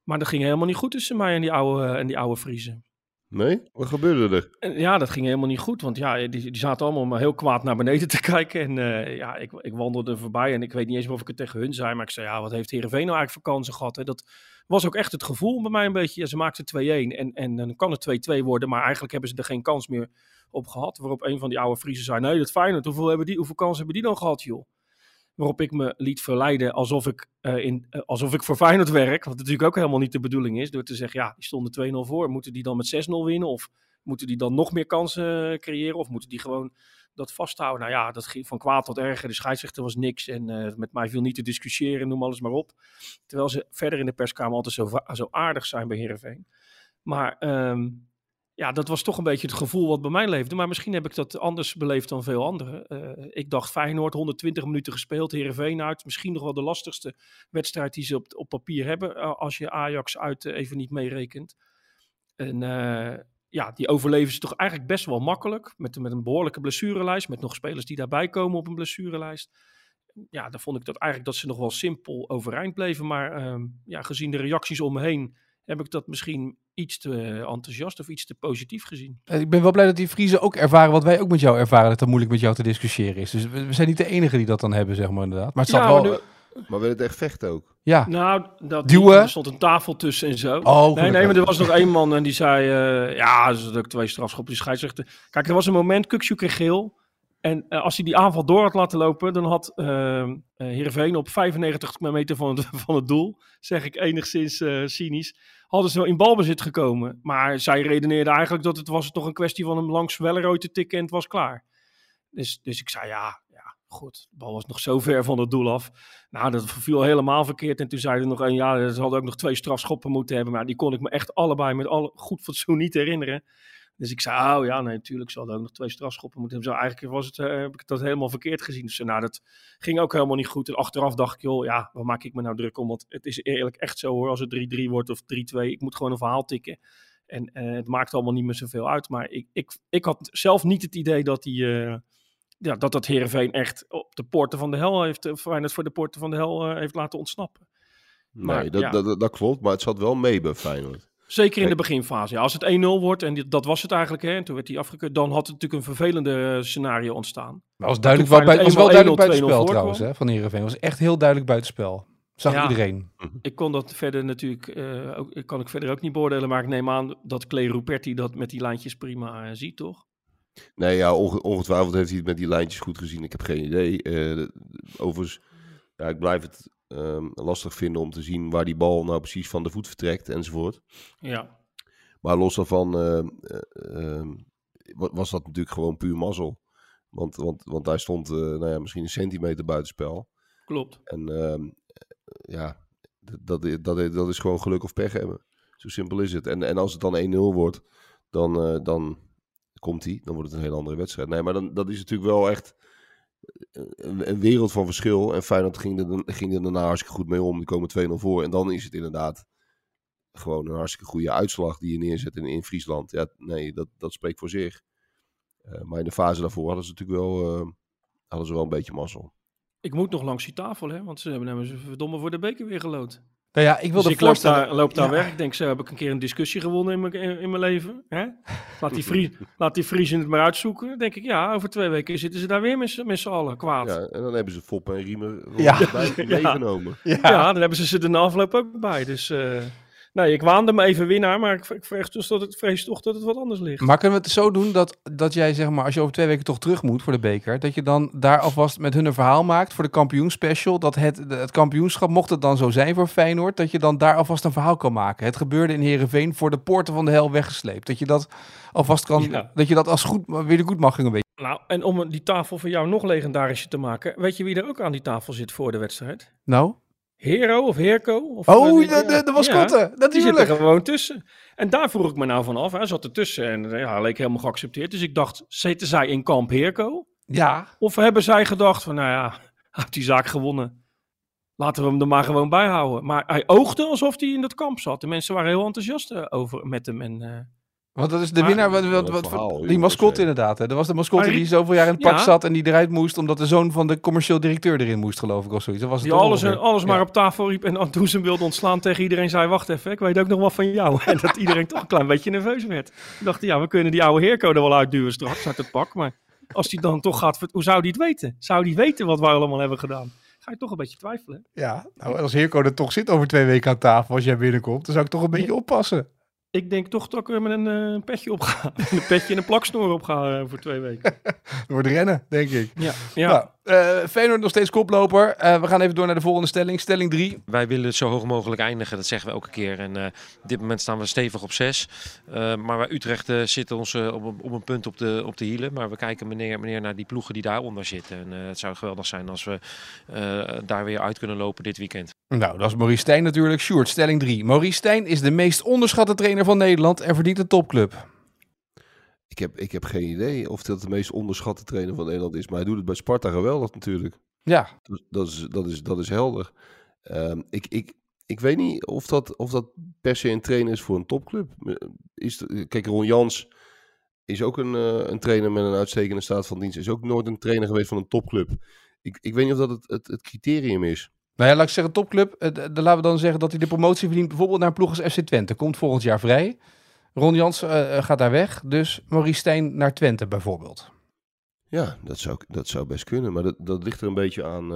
D: Maar dat ging helemaal niet goed tussen mij en die oude, en die oude Friesen.
C: Nee? Wat gebeurde er?
D: Ja, dat ging helemaal niet goed, want ja, die, die zaten allemaal maar heel kwaad naar beneden te *laughs* kijken. En eh, ja, ik, ik wandelde voorbij en ik weet niet eens meer of ik het tegen hun zei, maar ik zei, ja, wat heeft Heerenveen nou eigenlijk voor kansen gehad? Hè? Dat was ook echt het gevoel bij mij een beetje. Ja, ze maakten 2-1 en, en dan kan het 2-2 worden, maar eigenlijk hebben ze er geen kans meer op gehad. Waarop een van die oude Friesen zei, nee, dat Feyenoord, hoeveel, hebben die, hoeveel kansen hebben die dan gehad, joh? Waarop ik me liet verleiden alsof ik, eh, in, eh, alsof ik voor werk. Wat natuurlijk ook helemaal niet de bedoeling is. Door te zeggen, ja, die stonden 2-0 voor. Moeten die dan met 6-0 winnen? Of moeten die dan nog meer kansen eh, creëren? Of moeten die gewoon dat vasthouden? Nou ja, dat ging van kwaad tot erger. De scheidsrechter was niks. En met mij viel niet te discussiëren, noem alles maar op. Terwijl ze verder in de perskamer altijd zo, zo aardig zijn bij Heerenveen. Maar ehm, ja, dat was toch een beetje het gevoel wat bij mij leefde. Maar misschien heb ik dat anders beleefd dan veel anderen. Eh, ik dacht Feyenoord, 120 minuten gespeeld, Heerenveen uit. Misschien nog wel de lastigste wedstrijd die ze op, op papier hebben. eh, als je Ajax uit eh, even niet meerekent. En ja, die overleven ze toch eigenlijk best wel makkelijk. Met, met een behoorlijke blessurelijst. Met nog spelers die daarbij komen op een blessurelijst. Ja, dan vond ik dat eigenlijk dat ze nog wel simpel overeind bleven. Maar ehm, ja, gezien de reacties om me heen heb ik dat misschien iets te enthousiast of iets te positief gezien.
B: Eh, Ik ben wel blij dat die Friesen ook ervaren wat wij ook met jou ervaren. Dat het moeilijk met jou te discussiëren is. Dus we zijn niet de enige die dat dan hebben, zeg maar inderdaad. Maar het zat
D: Ja,
B: wel...
D: maar
C: werd het echt vechten ook?
B: Ja.
D: Nou, dat
B: Duwen?
D: er stond een tafel tussen en zo.
B: Oh,
D: nee, nee, maar er was nog één man en die zei... eh, ja, zitten ook twee strafschoppen. Die scheidsrechter... Kijk, er was een moment, Kukshoe kreeg geel. En eh, als hij die aanval door had laten lopen... dan had eh, Heerenveen op 95 meter van het, *laughs* van het doel... zeg ik enigszins eh, cynisch... hadden ze wel in balbezit gekomen. Maar zij redeneerde eigenlijk dat het was toch een kwestie van hem langs Welleroy te tikken... en het was klaar. Dus, dus ik zei, ja, ja, goed. De bal was nog zo ver van het doel af. Nou, dat viel helemaal verkeerd. En toen zei er nog een, ja, ze hadden ook nog twee strafschoppen moeten hebben. Maar die kon ik me echt allebei met alle goed fatsoen niet herinneren. Dus ik zei, oh ja, nee, natuurlijk zal er ook nog twee strafschoppen moeten hebben. Zo, eigenlijk was het, eh, heb ik dat helemaal verkeerd gezien. Dus nou, dat ging ook helemaal niet goed. En achteraf dacht ik, joh, ja, waar maak ik me nou druk om? Want het is eerlijk echt zo hoor, als het 3-3 wordt of 3-2. Ik moet gewoon een verhaal tikken. En eh, het maakt allemaal niet meer zoveel uit. Maar ik, ik, ik had zelf niet het idee dat die... eh, ja, dat dat Heerenveen echt op de poorten van de hel heeft, eh, Feyenoord voor de poorten van de hel eh, heeft laten ontsnappen. Maar,
C: Nee, dat,
D: ja.
C: dat, dat, dat klopt. Maar het zat wel mee bij Feyenoord.
D: Zeker in de beginfase. Ja, als het 1-0 wordt, en dat was het eigenlijk, hè, en toen werd hij afgekeurd, dan had het natuurlijk een vervelende eh, scenario ontstaan.
B: Maar was, duidelijk wel, bij, was wel
D: 1-0,
B: duidelijk
D: 2-0
B: buitenspel trouwens, hè, van Heerenveen. was echt heel duidelijk buitenspel. Zag
D: Ja.
B: iedereen.
D: Ik kon dat verder natuurlijk, eh, ook, ik kan ik verder ook niet beoordelen, maar ik neem aan dat Clay Ruperti dat met die lijntjes prima eh, ziet, toch?
C: Nee, ja, onge- ongetwijfeld heeft hij het met die lijntjes goed gezien. Ik heb geen idee. Eh, overigens, ja, ik blijf het ehm, lastig vinden om te zien waar die bal nou precies van de voet vertrekt enzovoort.
D: Ja.
C: Maar los daarvan ehm, eh, ehm, wa- was dat natuurlijk gewoon puur mazzel. Want, want, want hij stond eh, nou ja, misschien een centimeter buitenspel.
D: Klopt.
C: En ehm, ja, dat, dat, dat, dat is gewoon geluk of pech hebben. Zo simpel is het. En, en als het dan 1-0 wordt, dan, eh, dan komt hij. Dan wordt het een hele andere wedstrijd. Nee, maar dan, dat is natuurlijk wel echt een, wereld van verschil. En Feyenoord ging er, ging er daarna hartstikke goed mee om. Die komen 2-0 voor. En dan is het inderdaad gewoon een hartstikke goede uitslag die je neerzet in, in Friesland. Ja, nee, dat, dat spreekt voor zich. Eh, maar in de fase daarvoor hadden ze natuurlijk wel, eh, hadden ze wel een beetje mazzel.
D: Ik moet nog langs die tafel, hè, want ze hebben hem verdomme voor de beker weer gelood.
B: Nou ja, ik
D: Dus
B: wilde
D: ik loop daar, loop daar
B: Ja.
D: weg. Ik denk, zo heb ik een keer een discussie gewonnen in mijn, in, in mijn leven. Hè? Laat, die Fries, *laughs* laat die Friesen het maar uitzoeken. Dan denk ik, ja, over twee weken zitten ze daar weer met z'n- met z'n allen kwaad. Ja.
C: Ja, en dan hebben ze Fop en Riemer
B: Ja.
C: bij, *laughs*
D: Ja.
C: meegenomen.
D: dan hebben ze ze er na afloop ook bij. Dus eh, nee, ik waande me even winnaar, maar ik, ik vrees, dus dat het, vrees toch dat het wat anders ligt.
B: Maar kunnen we het zo doen dat, dat jij, zeg maar, als je over twee weken toch terug moet voor de beker, dat je dan daar alvast met hun een verhaal maakt voor de kampioenspecial, dat het, het kampioenschap, mocht het dan zo zijn voor Feyenoord, dat je dan daar alvast een verhaal kan maken. Het gebeurde in Heerenveen voor de poorten van de hel weggesleept. Dat je dat alvast kan,
D: Ja.
B: dat je dat als goed, weer de goed mag een beetje.
D: Nou, en om die tafel voor jou nog legendarischer te maken, weet je wie er ook aan die tafel zit voor de wedstrijd?
B: Nou?
D: Hero of Herco? Of,
B: Oh,
D: eh,
B: de, de, de mascotte,
D: Ja, die zit er gewoon tussen. En daar vroeg ik me nou van af. Hij zat ertussen en eh, ja, hij leek helemaal geaccepteerd. Dus ik dacht, zitten zij in kamp Herco?
B: Ja,
D: Of hebben zij gedacht van, nou ja, *laughs* hij heeft die zaak gewonnen. Laten we hem er maar gewoon bij houden. Maar hij oogde alsof hij in dat kamp zat. De mensen waren heel enthousiast eh, over met hem. En,
B: want dat is de
D: Maar-
B: winnaar, wat, wat,
C: Wat
B: wat,
C: een verhaal,
B: die mascotte
C: zeg.
B: inderdaad. Hè. Dat was de mascotte die
D: die-
B: zoveel jaar in het pak
D: Ja.
B: zat en die eruit moest omdat de zoon van de commercieel directeur erin moest, geloof ik, of zoiets. Dat was het
D: die alles, maar
B: Ja.
D: op tafel riep. En toen ze hem wilde ontslaan tegen iedereen zei, wacht even, ik weet ook nog wat van jou. *laughs* En dat iedereen toch een klein beetje nerveus werd. Ik dacht, ja, we kunnen die oude Herco er wel uitduwen straks uit het pak. Maar als hij dan toch gaat, hoe zou hij het weten? Zou hij weten wat we allemaal hebben gedaan? Ga je toch een beetje twijfelen.
B: Ja, nou, als Heerko er toch zit over twee weken aan tafel als jij binnenkomt, dan zou ik toch een beetje oppassen.
D: Ik denk toch dat ik weer met een eh, petje op ga. *laughs* een petje en een plaksnoor op ga eh, voor twee weken. *laughs*
B: Het wordt rennen, denk ik.
D: Ja, ja.
B: Nou, eh, Feyenoord nog steeds koploper. Eh, we gaan even door naar de volgende stelling. Stelling 3.
G: Wij willen het zo hoog mogelijk eindigen, dat zeggen we elke keer. En eh, op dit moment staan we stevig op zes. Eh, maar bij Utrecht eh, zitten ons op, een- op een punt op de, op de hielen. Maar we kijken meneer, meneer naar die ploegen die daaronder zitten. En eh, het zou geweldig zijn als we eh, daar weer uit kunnen lopen dit weekend.
B: Nou, dat is Maurice Stijn natuurlijk. Sjoerd, stelling 3. Maurice Stijn is de meest onderschatte trainer van Nederland en verdient een topclub.
C: Ik heb, ik heb geen idee of dat de meest onderschatte trainer van Nederland is. Maar hij doet het bij Sparta geweldig natuurlijk.
B: Ja,
C: Dat, dat, is, dat, is, dat is helder. Ehm, ik, ik, ik weet niet of dat, of dat per se een trainer is voor een topclub. Is de- kijk, Ron Jans is ook een, eh, een trainer met een uitstekende staat van dienst. Is ook nooit een trainer geweest van een topclub. Ik, ik weet niet of dat het, het, het criterium is.
B: Nou ja, laat ik zeggen topclub. Eh, dan laten we dan zeggen dat hij de promotie verdient bijvoorbeeld naar een ploeg FC Twente. Komt volgend jaar vrij. Ron Jans eh, eh, gaat daar weg. Dus Maurice Stijn naar Twente bijvoorbeeld.
C: Ja, dat zou, dat zou best kunnen. Maar dat, dat ligt er een beetje aan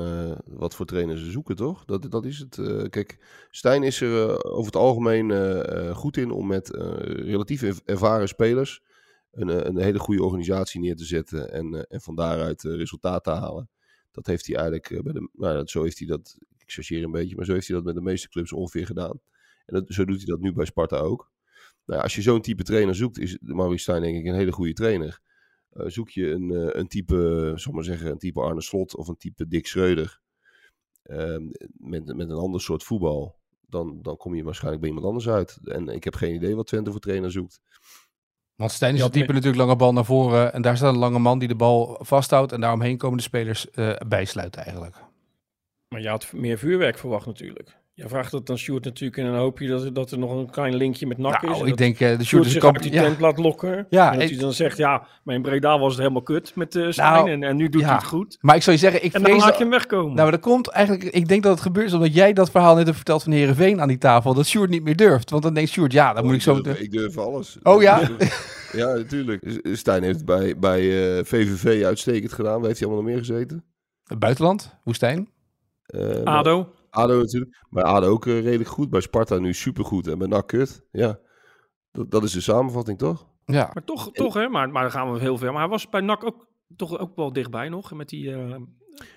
C: wat voor trainers ze zoeken, toch? Dat, dat is het. kijk, Stijn is er over het algemeen goed in om met relatief erv- ervaren spelers een, een hele goede organisatie neer te zetten en, en van daaruit resultaat te halen. Dat heeft hij eigenlijk bij de, nou, zo heeft hij dat, ik chargeer een beetje, maar zo heeft hij dat met de meeste clubs ongeveer gedaan. En dat, zo doet hij dat nu bij Sparta ook. Nou, ja, als je zo'n type trainer zoekt, is Maurice Stijn denk ik een hele goede trainer. Eh, zoek je een, eh, een type, eh, zal ik maar zeggen, een type Arne Slot of een type Dick Schreuder. ehm, met, met een ander soort voetbal. Dan, dan kom je waarschijnlijk bij iemand anders uit. En ik heb geen idee wat Twente voor trainer zoekt.
B: Want Stijn is
D: Ja,
B: het type natuurlijk lange bal naar voren. En daar staat een lange man die de bal vasthoudt. En daaromheen komen de spelers eh bijsluiten eigenlijk.
D: Maar je had meer vuurwerk verwacht natuurlijk. Je vraagt dat dan Sjoerd natuurlijk en dan hoop je dat, dat er nog een klein linkje met nak is.
B: Nou,
D: en
B: ik
D: dat
B: denk eh, de
D: Sjoerd
B: is
D: zich
B: kamp...
D: uit die
B: Ja,
D: laat lokken.
B: Ja,
D: en dat
B: ik-
D: hij dan zegt, ja, maar in Breda was het helemaal kut met de Stijn
B: Nou,
D: en, en nu doet
B: ja.
D: hij het goed.
B: maar ik zou je zeggen, ik
D: En dan laat
B: dat-
D: je hem wegkomen.
B: Nou, maar dat komt eigenlijk... Ik denk dat het gebeurt is omdat jij dat verhaal net hebt verteld van Heerenveen aan die tafel. Dat Sjoerd niet meer durft. Want dan denkt Sjoerd, ja, dan moet ik zo...
C: durf, ik durf alles.
B: Oh, ja?
C: ja, natuurlijk. *laughs* Stijn heeft bij, bij eh, VVV uitstekend gedaan. Waar heeft hij allemaal nog meer gezeten?
B: Het buitenland, Woestijn.
C: Eh,
D: ADO.
C: ADO natuurlijk. Bij ADO ook eh, redelijk goed. Bij Sparta nu supergoed. En bij NAC kut. Ja, dat, dat is de samenvatting toch?
B: Ja,
D: Maar toch, toch hè, maar, maar dan gaan we heel ver. Maar hij was bij NAC ook, toch ook wel dichtbij nog. Met die, eh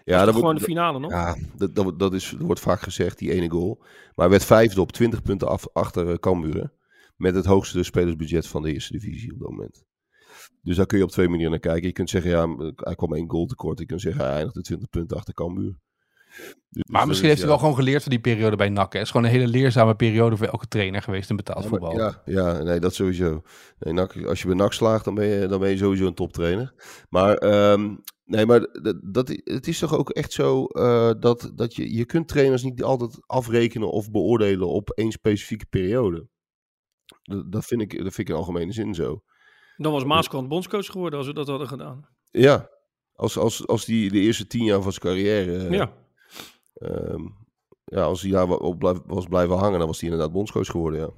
C: Ja, dat
D: gewoon
C: wordt,
D: de finale nog.
C: ja dat, dat, dat, is, dat wordt vaak gezegd, die ene goal. Maar hij werd vijfde op 20 punten af, achter uh, Cambuur. Met het hoogste spelersbudget van de eerste divisie op dat moment. Dus daar kun je op twee manieren naar kijken. Je kunt zeggen, ja, hij kwam één goal tekort. Je kunt zeggen, hij eindigde 20 punten achter Cambuur. Dus
B: maar misschien
C: is,
B: heeft hij wel gewoon geleerd van die periode bij NAC. hè. Het is gewoon een hele leerzame periode voor elke trainer geweest in betaald
C: Ja, maar-
B: voetbal.
C: Ja, ja, nee, dat sowieso. Nee, NAC, als je bij NAC slaagt, dan ben je, dan ben je sowieso een toptrainer. Maar, ehm, nee, maar dat, dat, het is toch ook echt zo eh, dat, dat je, je kunt trainers niet altijd afrekenen of beoordelen op één specifieke periode. Dat, dat, vind, ik, dat vind ik in algemene zin zo.
D: Dan was Maaskant bondscoach geworden als we dat hadden gedaan.
C: Ja, als, als, als die de eerste tien jaar van zijn carrière... eh,
D: ja.
C: Ehm, ja, als hij daar wa- op blijf- was blijven hangen, dan was hij inderdaad bondscoach geworden, ja.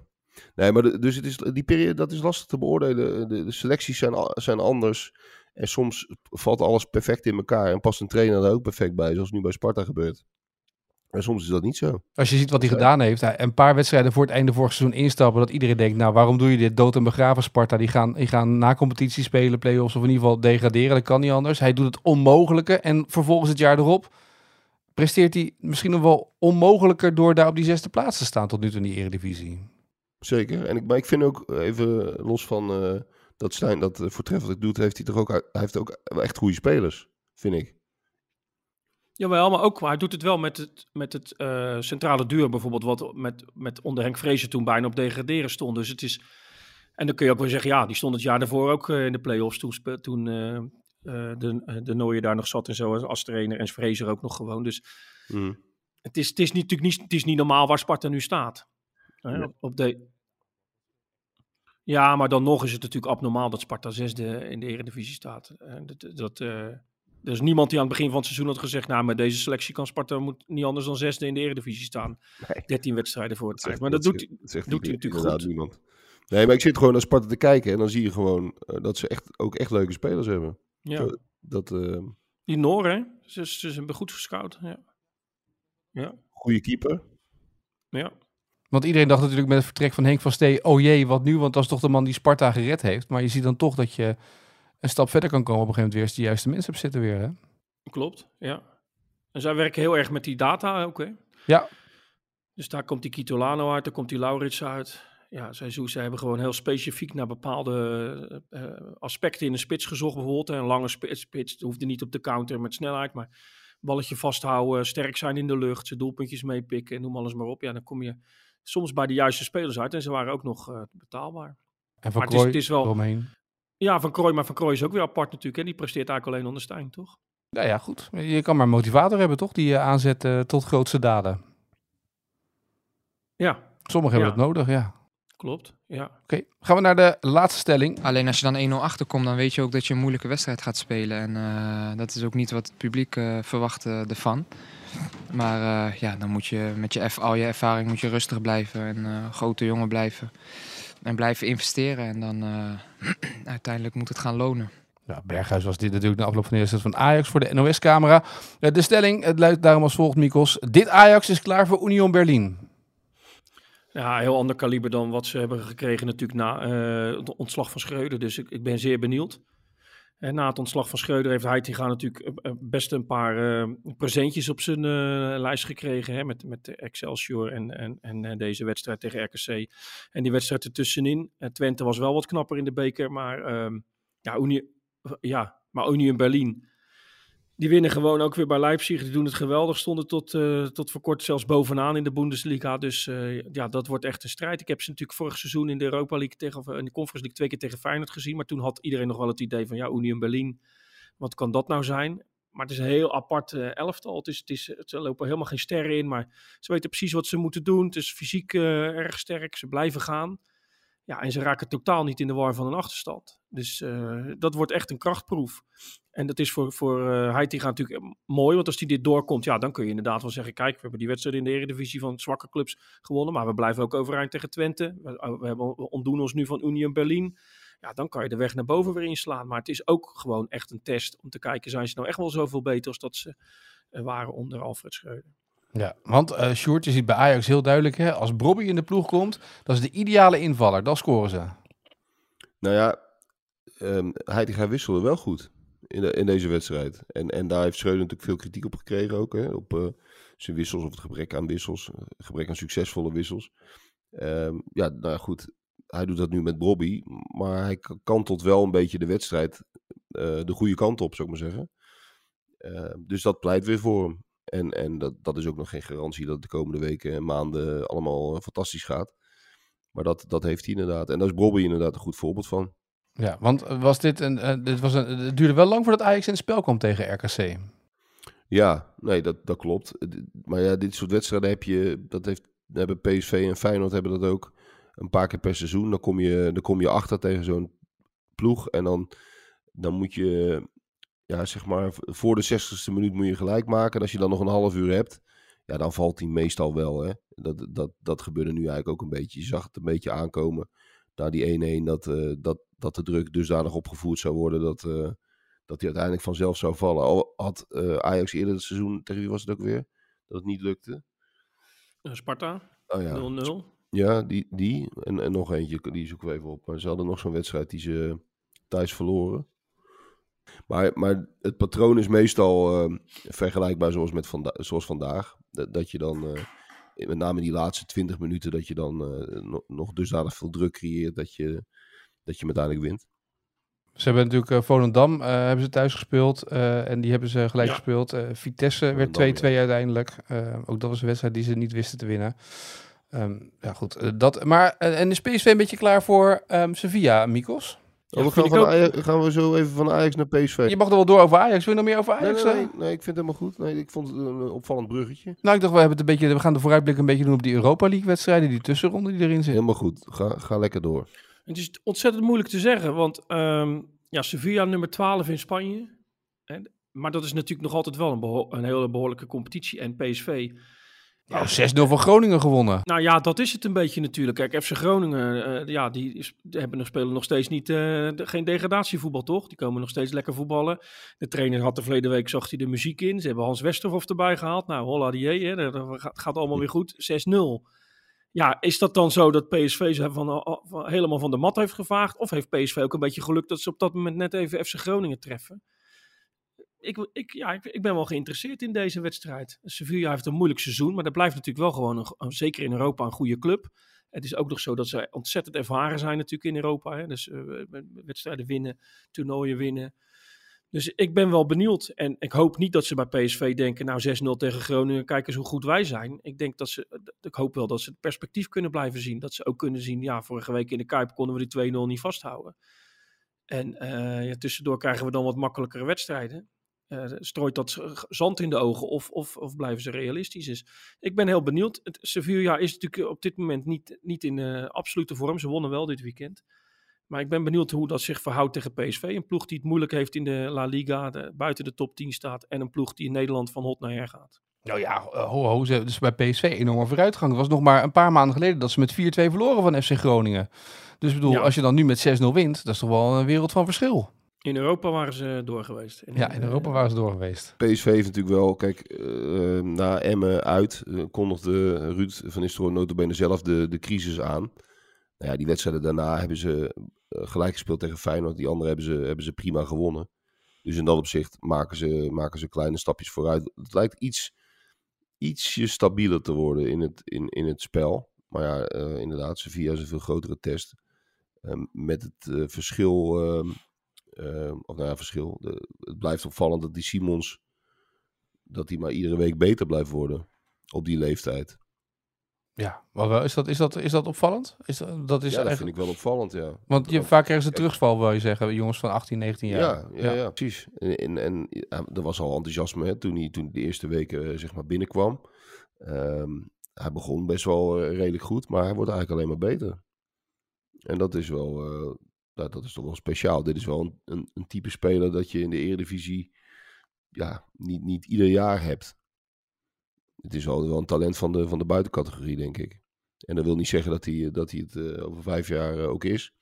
C: Nee, maar de- dus het is, die periode, dat is lastig te beoordelen. De, de selecties zijn, zijn anders. En soms valt alles perfect in elkaar. En past een trainer er ook perfect bij, zoals nu bij Sparta gebeurt. En soms is dat niet zo.
B: Als je ziet wat hij
C: Ja.
B: gedaan heeft, een paar wedstrijden voor het einde vorig seizoen instappen, dat iedereen denkt, nou waarom doe je dit dood en begraven Sparta? Die gaan, die gaan na competitie spelen, play-offs of in ieder geval degraderen, dat kan niet anders. Hij doet het onmogelijke en vervolgens het jaar erop presteert hij misschien nog wel onmogelijker door daar op die zesde plaats te staan tot nu toe in die eredivisie.
C: Zeker. En ik, maar ik vind ook, eh, even los van eh, dat Stijn dat eh, voortreffelijk doet, heeft hij toch ook, hij heeft ook echt goede spelers, vind ik.
D: Jawel, maar ook, maar hij doet het wel met het, met het eh, centrale duur bijvoorbeeld, wat met, met onder Henk Vrezen toen bijna op degraderen stond. Dus het is, en dan kun je ook wel zeggen, ja, die stond het jaar daarvoor ook eh, in de play-offs toen, toen de, eh, de Nooier daar nog zat en zo als, trainer en Vrezen ook nog gewoon. Dus
C: Hm.
D: het is, het is niet, natuurlijk niet, het is niet normaal waar Sparta nu staat. Hè,
C: Nee.
D: op, op de... Ja, maar dan nog is het natuurlijk abnormaal dat Sparta zesde in de Eredivisie staat. En dat, dat, eh, er is niemand die aan het begin van het seizoen had gezegd... nou, met deze selectie kan Sparta moet niet anders dan zesde in de Eredivisie staan.
C: Nee.
D: 13 wedstrijden voor het eind. Maar dat, doet,
C: zegt- dat zegt
D: doet hij natuurlijk goed.
C: niemand. Nee, maar ik zit gewoon naar Sparta te kijken en dan zie je gewoon eh, dat ze echt, ook echt leuke spelers hebben.
D: Ja.
C: Dat, eh,
D: Die Noor, hè? Ze, ze hebben goed gescout. Ja. Ja.
C: goede keeper.
D: ja.
B: Want iedereen dacht natuurlijk met het vertrek van Henk van Stee, oh jee, wat nu? Want dat is toch de man die Sparta gered heeft. Maar je ziet dan toch dat je een stap verder kan komen op een gegeven moment weer als je de juiste mensen hebt zitten weer. Hè?
D: Klopt, ja. En zij werken heel erg met die data ook, hè?
B: Ja.
D: Dus daar komt die Kitolano uit, daar komt die Laurits uit. Ja, zij hebben gewoon heel specifiek naar bepaalde eh, eh, aspecten in de spits gezocht. Bijvoorbeeld een lange spits, spits hoefde niet op de counter met snelheid, maar balletje vasthouden, sterk zijn in de lucht, zijn doelpuntjes meepikken, noem alles maar op. Ja, dan kom je soms bij de juiste spelers uit en ze waren ook nog eh, betaalbaar.
B: En Van
D: Maar het is-
B: Krooi
D: het is wel-
B: eromheen.
D: Ja, Van Krooi, maar Van Krooi is ook weer apart natuurlijk. Hè? Die presteert eigenlijk alleen onder Stijn, toch?
B: Nou ja, goed. Je kan maar motivator hebben, toch? Die je aanzet tot grootste daden.
D: Ja,
B: Sommigen hebben
D: Ja.
B: dat nodig, ja.
D: Klopt. Ja.
B: Oké, gaan we naar de laatste stelling.
H: Alleen als je dan 1-0 achterkomt, dan weet je ook dat je een moeilijke wedstrijd gaat spelen. En eh, dat is ook niet wat het publiek eh, verwacht eh, ervan. Maar eh, ja, dan moet je met je al je ervaring moet je rustig blijven en eh, grote jongen blijven. En blijven investeren. En dan eh, *clears throat* uiteindelijk moet het gaan lonen.
B: Ja, Berghuis was dit natuurlijk de afloop van de eerste van Ajax voor de NOS-camera. De stelling, het luidt daarom als volgt, Mikos. Dit Ajax is klaar voor Union Berlin.
D: Ja, heel ander kaliber dan wat ze hebben gekregen natuurlijk na eh, het ontslag van Schreuder. Dus ik, ik ben zeer benieuwd. En na het ontslag van Schreuder heeft Heitinga natuurlijk eh, eh, best een paar presentjes op zijn lijst gekregen. Hè, met, met Excelsior en, en, en deze wedstrijd tegen RKC. En die wedstrijd ertussenin. Twente was wel wat knapper in de beker. Maar, ehm, ja, Unie, ja, maar Unie in Berlin. Die winnen gewoon ook weer bij Leipzig. Die doen het geweldig. Stonden tot, eh, tot voor kort zelfs bovenaan in de Bundesliga. Dus eh, ja, dat wordt echt een strijd. Ik heb ze natuurlijk vorig seizoen in de Europa League tegen, of in de Conference League twee keer tegen Feyenoord gezien. Maar toen had iedereen nog wel het idee van ja, Union Berlin. Wat kan dat nou zijn? Maar het is een heel apart eh, elftal. Het is, het er lopen helemaal geen sterren in. Maar ze weten precies wat ze moeten doen. Het is fysiek eh, erg sterk. Ze blijven gaan. Ja, en ze raken totaal niet in de war van een achterstand. Dus eh, dat wordt echt een krachtproef. En dat is voor, voor eh Heitinga natuurlijk eh, mooi, want als hij dit doorkomt, ja, dan kun je inderdaad wel zeggen, kijk, we hebben die wedstrijd in de eredivisie van zwakke clubs gewonnen, maar we blijven ook overeind tegen Twente. We, hebben, ontdoen ons nu van Union Berlin. Ja, dan kan je de weg naar boven weer inslaan. Maar het is ook gewoon echt een test om te kijken, zijn ze nou echt wel zoveel beter als dat ze waren onder Alfred Schreuder.
B: Ja, want eh Sjoerd, je ziet bij Ajax heel duidelijk, hè, als Bobby in de ploeg komt, dat is de ideale invaller. Dan scoren ze.
C: Nou ja, um, Heitinga wisselde wel goed in, in deze wedstrijd. En, en daar heeft Schreuder natuurlijk veel kritiek op gekregen ook. Hè, op uh, zijn wissels of het gebrek aan wissels. Uh, gebrek aan succesvolle wissels. Um, ja, nou goed. Hij doet dat nu met Bobby. Maar hij kantelt wel een beetje de wedstrijd uh, de goede kant op, zou ik maar zeggen. dus dat pleit weer voor hem. En, en dat, dat is ook nog geen garantie dat het de komende weken en maanden allemaal fantastisch gaat. Maar dat, dat heeft hij inderdaad. En daar is Bobby inderdaad een goed voorbeeld van.
B: Ja, want was dit een, uh, dit was een, het duurde wel lang voordat Ajax in het spel kwam tegen RKC.
C: Ja, nee, dat, dat klopt. Maar ja, dit soort wedstrijden heb je, dat heeft, hebben PSV en Feyenoord hebben dat ook een paar keer per seizoen. Dan kom je, dan kom je achter tegen zo'n ploeg en dan, dan moet je, ja, zeg maar, voor de 60ste minuut moet je gelijk maken. En als je dan nog een half uur hebt, ja, dan valt hij meestal wel. Hè? Dat, dat, dat gebeurde nu eigenlijk ook een beetje. Je zag het een beetje aankomen. Daar die 1-1, dat, uh, dat, dat de druk dusdanig opgevoerd zou worden dat, uh, dat hij uiteindelijk vanzelf zou vallen. Al had uh, Ajax eerder het seizoen, tegen wie was het ook weer? Dat het niet lukte.
D: Sparta, 0-0.
C: Oh, ja. ja, die, die. En, en nog eentje, die zoeken we even op. Maar ze hadden nog zo'n wedstrijd die ze thuis verloren. Maar, maar het patroon is meestal uh, vergelijkbaar zoals, met vanda zoals vandaag. Dat, dat je dan, uh, met name in die laatste 20 minuten, dat je dan uh, nog, nog dusdanig veel druk creëert dat je, dat je uiteindelijk wint.
B: Ze hebben natuurlijk Volendam hebben ze thuis gespeeld en die hebben ze gelijk ja. gespeeld. Vitesse werd 2-2 ja. uiteindelijk. ook dat was een wedstrijd die ze niet wisten te winnen. Um, ja, goed. dat, maar, en is PSV een beetje klaar voor um, Sevilla, Mikos?
C: Ja, we gaan, van Ajax, gaan we zo even van Ajax naar PSV.
B: Je mag er wel door over Ajax. Wil je nog meer over Ajax?
C: Nee, nee, nee, nee ik vind het helemaal goed. Nee, ik vond het een opvallend bruggetje.
B: Nou, ik dacht, we, hebben het een beetje, we gaan de vooruitblik een beetje doen op die Europa League wedstrijden, die tussenronde die erin zit.
C: Helemaal goed. Ga, ga lekker door.
D: Het is ontzettend moeilijk te zeggen, want um, ja, Sevilla nummer 12 in Spanje. Hè, maar dat is natuurlijk nog altijd wel een, een hele behoorlijke competitie. En PSV
B: ja, 6-0 van Groningen gewonnen.
D: Nou ja, dat is het een beetje natuurlijk. Kijk, FC Groningen, uh, ja, die, is, hebben nog, spelen nog steeds niet, uh, de, geen degradatievoetbal, toch? Die komen nog steeds lekker voetballen. De trainer had de verleden week, zag hij de muziek in. Ze hebben Hans Westerhof erbij gehaald. Nou, holla die, hè, dat gaat, gaat allemaal weer goed. 6-0. Ja, is dat dan zo dat PSV ze van, van, helemaal van de mat heeft gevaagd? Of heeft PSV ook een beetje geluk dat ze op dat moment net even FC Groningen treffen? Ik, ik, ja, ik, ik, ben wel geïnteresseerd in deze wedstrijd. Sevilla heeft een moeilijk seizoen, maar dat blijft natuurlijk wel gewoon, een, zeker in Europa, een goede club. Het is ook nog zo dat ze ontzettend ervaren zijn natuurlijk in Europa. Hè? Dus uh, wedstrijden winnen, toernooien winnen. Dus ik ben wel benieuwd. En ik hoop niet dat ze bij PSV denken, nou 6-0 tegen Groningen, kijk eens hoe goed wij zijn. Ik denk dat ze, ik hoop wel dat ze het perspectief kunnen blijven zien. Dat ze ook kunnen zien, ja, vorige week in de Kuip konden we die 2-0 niet vasthouden. En uh, ja, tussendoor krijgen we dan wat makkelijkere wedstrijden. Uh, strooit dat zand in de ogen of, of, of blijven ze realistisch? Dus ik ben heel benieuwd. Het, Sevilla is natuurlijk op dit moment niet, niet in uh, absolute vorm. Ze wonnen wel dit weekend. Maar ik ben benieuwd hoe dat zich verhoudt tegen PSV. Een ploeg die het moeilijk heeft in de La Liga, de, buiten de top 10 staat. En een ploeg die in Nederland van hot naar her gaat.
B: Nou ja, ho, ho, ze dus bij PSV enorme vooruitgang. Het was nog maar een paar maanden geleden dat ze met 4-2 verloren van FC Groningen. Dus ik bedoel, ja. als je dan nu met 6-0 wint, dat is toch wel een wereld van verschil.
D: In Europa waren ze door geweest.
B: In, ja, in Europa waren ze door geweest.
C: PSV heeft natuurlijk wel, kijk, uh, na Emmen uit uh, kondigde Ruud van Nistelrooy notabene zelf de, de crisis aan. Nou ja, die wedstrijden daarna hebben ze gelijk gespeeld tegen Feyenoord. Die andere hebben ze, hebben ze prima gewonnen. Dus in dat opzicht maken ze, maken ze kleine stapjes vooruit. Het lijkt iets, ietsje stabieler te worden in het, in, in het spel. Maar ja, inderdaad, Sevilla is een veel grotere test. met het verschil ehm, Uh, of nou ja, verschil. De, het blijft opvallend dat die Simons, dat hij maar iedere week beter blijft worden op die leeftijd.
B: Ja, maar wel, is, dat, is, dat, is dat opvallend? Is dat, dat is
C: ja, dat vind ik wel opvallend, ja.
B: Want je, vaak krijgen ze terugval, wil je zeggen, jongens van 18, 19 jaar.
C: Ja, ja, ja. ja precies. En, en, en ja, er was al enthousiasme hè, toen hij toen de eerste weken zeg maar binnenkwam. Um, hij begon best wel uh, redelijk goed, maar hij wordt eigenlijk alleen maar beter. En dat is wel, uh, dat, dat is toch wel speciaal. Dit is wel een, een, een, type speler dat je in de Eredivisie ja, niet, niet ieder jaar hebt. Het is wel, wel een talent van de, van de buitencategorie, denk ik. En dat wil niet zeggen dat hij, dat hij het uh, over vijf jaar uh, ook is.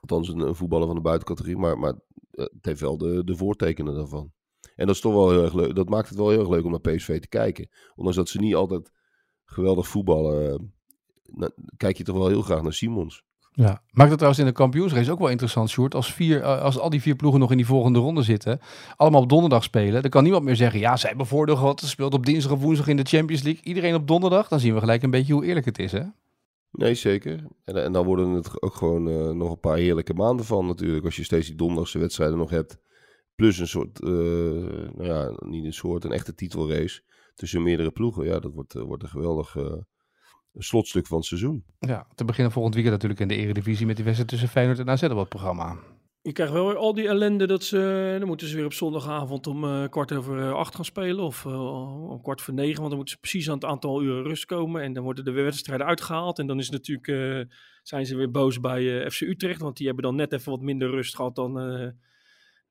C: Althans, een, voetballer van de buitencategorie. Maar, maar het heeft wel de, de voortekenen daarvan. En dat is toch wel heel erg leuk. Dat maakt het wel heel erg leuk om naar PSV te kijken. Ondanks dat ze niet altijd geweldig voetballen. kijk je toch wel heel graag naar Simons.
B: Ja. Maakt het trouwens in de kampioensrace ook wel interessant, Sjoerd. Als, vier, eh, als al die vier ploegen nog in die volgende ronde zitten, allemaal op donderdag spelen, dan kan niemand meer zeggen, ja, zij gehad, ze speelt op dinsdag of woensdag in de Champions League. Iedereen op donderdag, dan zien we gelijk een beetje hoe eerlijk het is, hè?
C: Nee, zeker. En, en dan worden het ook gewoon eh, nog een paar heerlijke maanden van natuurlijk. Als je steeds die donderdagse wedstrijden nog hebt. Plus een soort, eh, nou ja, niet een soort, een echte titelrace tussen meerdere ploegen. Ja, dat wordt, wordt een geweldig slotstuk van het seizoen.
B: Ja, te beginnen volgend weekend natuurlijk in de Eredivisie met die wedstrijd tussen Feyenoord en AZ op het programma.
D: Je krijgt wel weer al die ellende dat ze... Dan moeten ze weer op zondagavond om eh, kwart over eh, acht gaan spelen. Of eh, om kwart voor negen. Want dan moeten ze precies aan het aantal uren rust komen. En dan worden de wedstrijden uitgehaald. En dan is natuurlijk, eh, zijn ze weer boos bij eh, FC Utrecht. Want die hebben dan net even wat minder rust gehad dan, eh,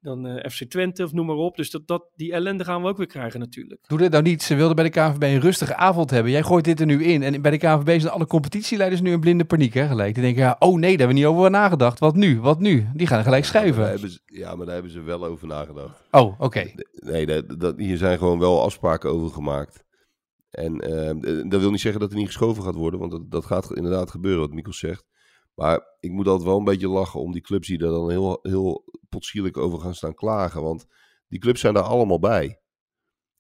D: dan eh, FC Twente of noem maar op. Dus dat, dat, die ellende gaan we ook weer krijgen natuurlijk.
B: Doe dit nou niet. Ze wilden bij de KNVB een rustige avond hebben. Jij gooit dit er nu in. En bij de KNVB zijn alle competitieleiders nu in blinde paniek, hè, gelijk. Die denken, ja, oh nee, daar hebben we niet over nagedacht. Wat nu? Wat nu? Die gaan gelijk schuiven.
C: ja, maar daar hebben ze wel over nagedacht.
B: Oh, oké.
C: Nee, dat, dat, hier zijn gewoon wel afspraken over gemaakt. En eh, dat wil niet zeggen dat er niet geschoven gaat worden, want dat, dat gaat inderdaad gebeuren, wat Mikkel zegt. Maar ik moet altijd wel een beetje lachen om die clubs die daar dan heel, heel potsierlijk over gaan staan klagen. Want die clubs zijn daar allemaal bij.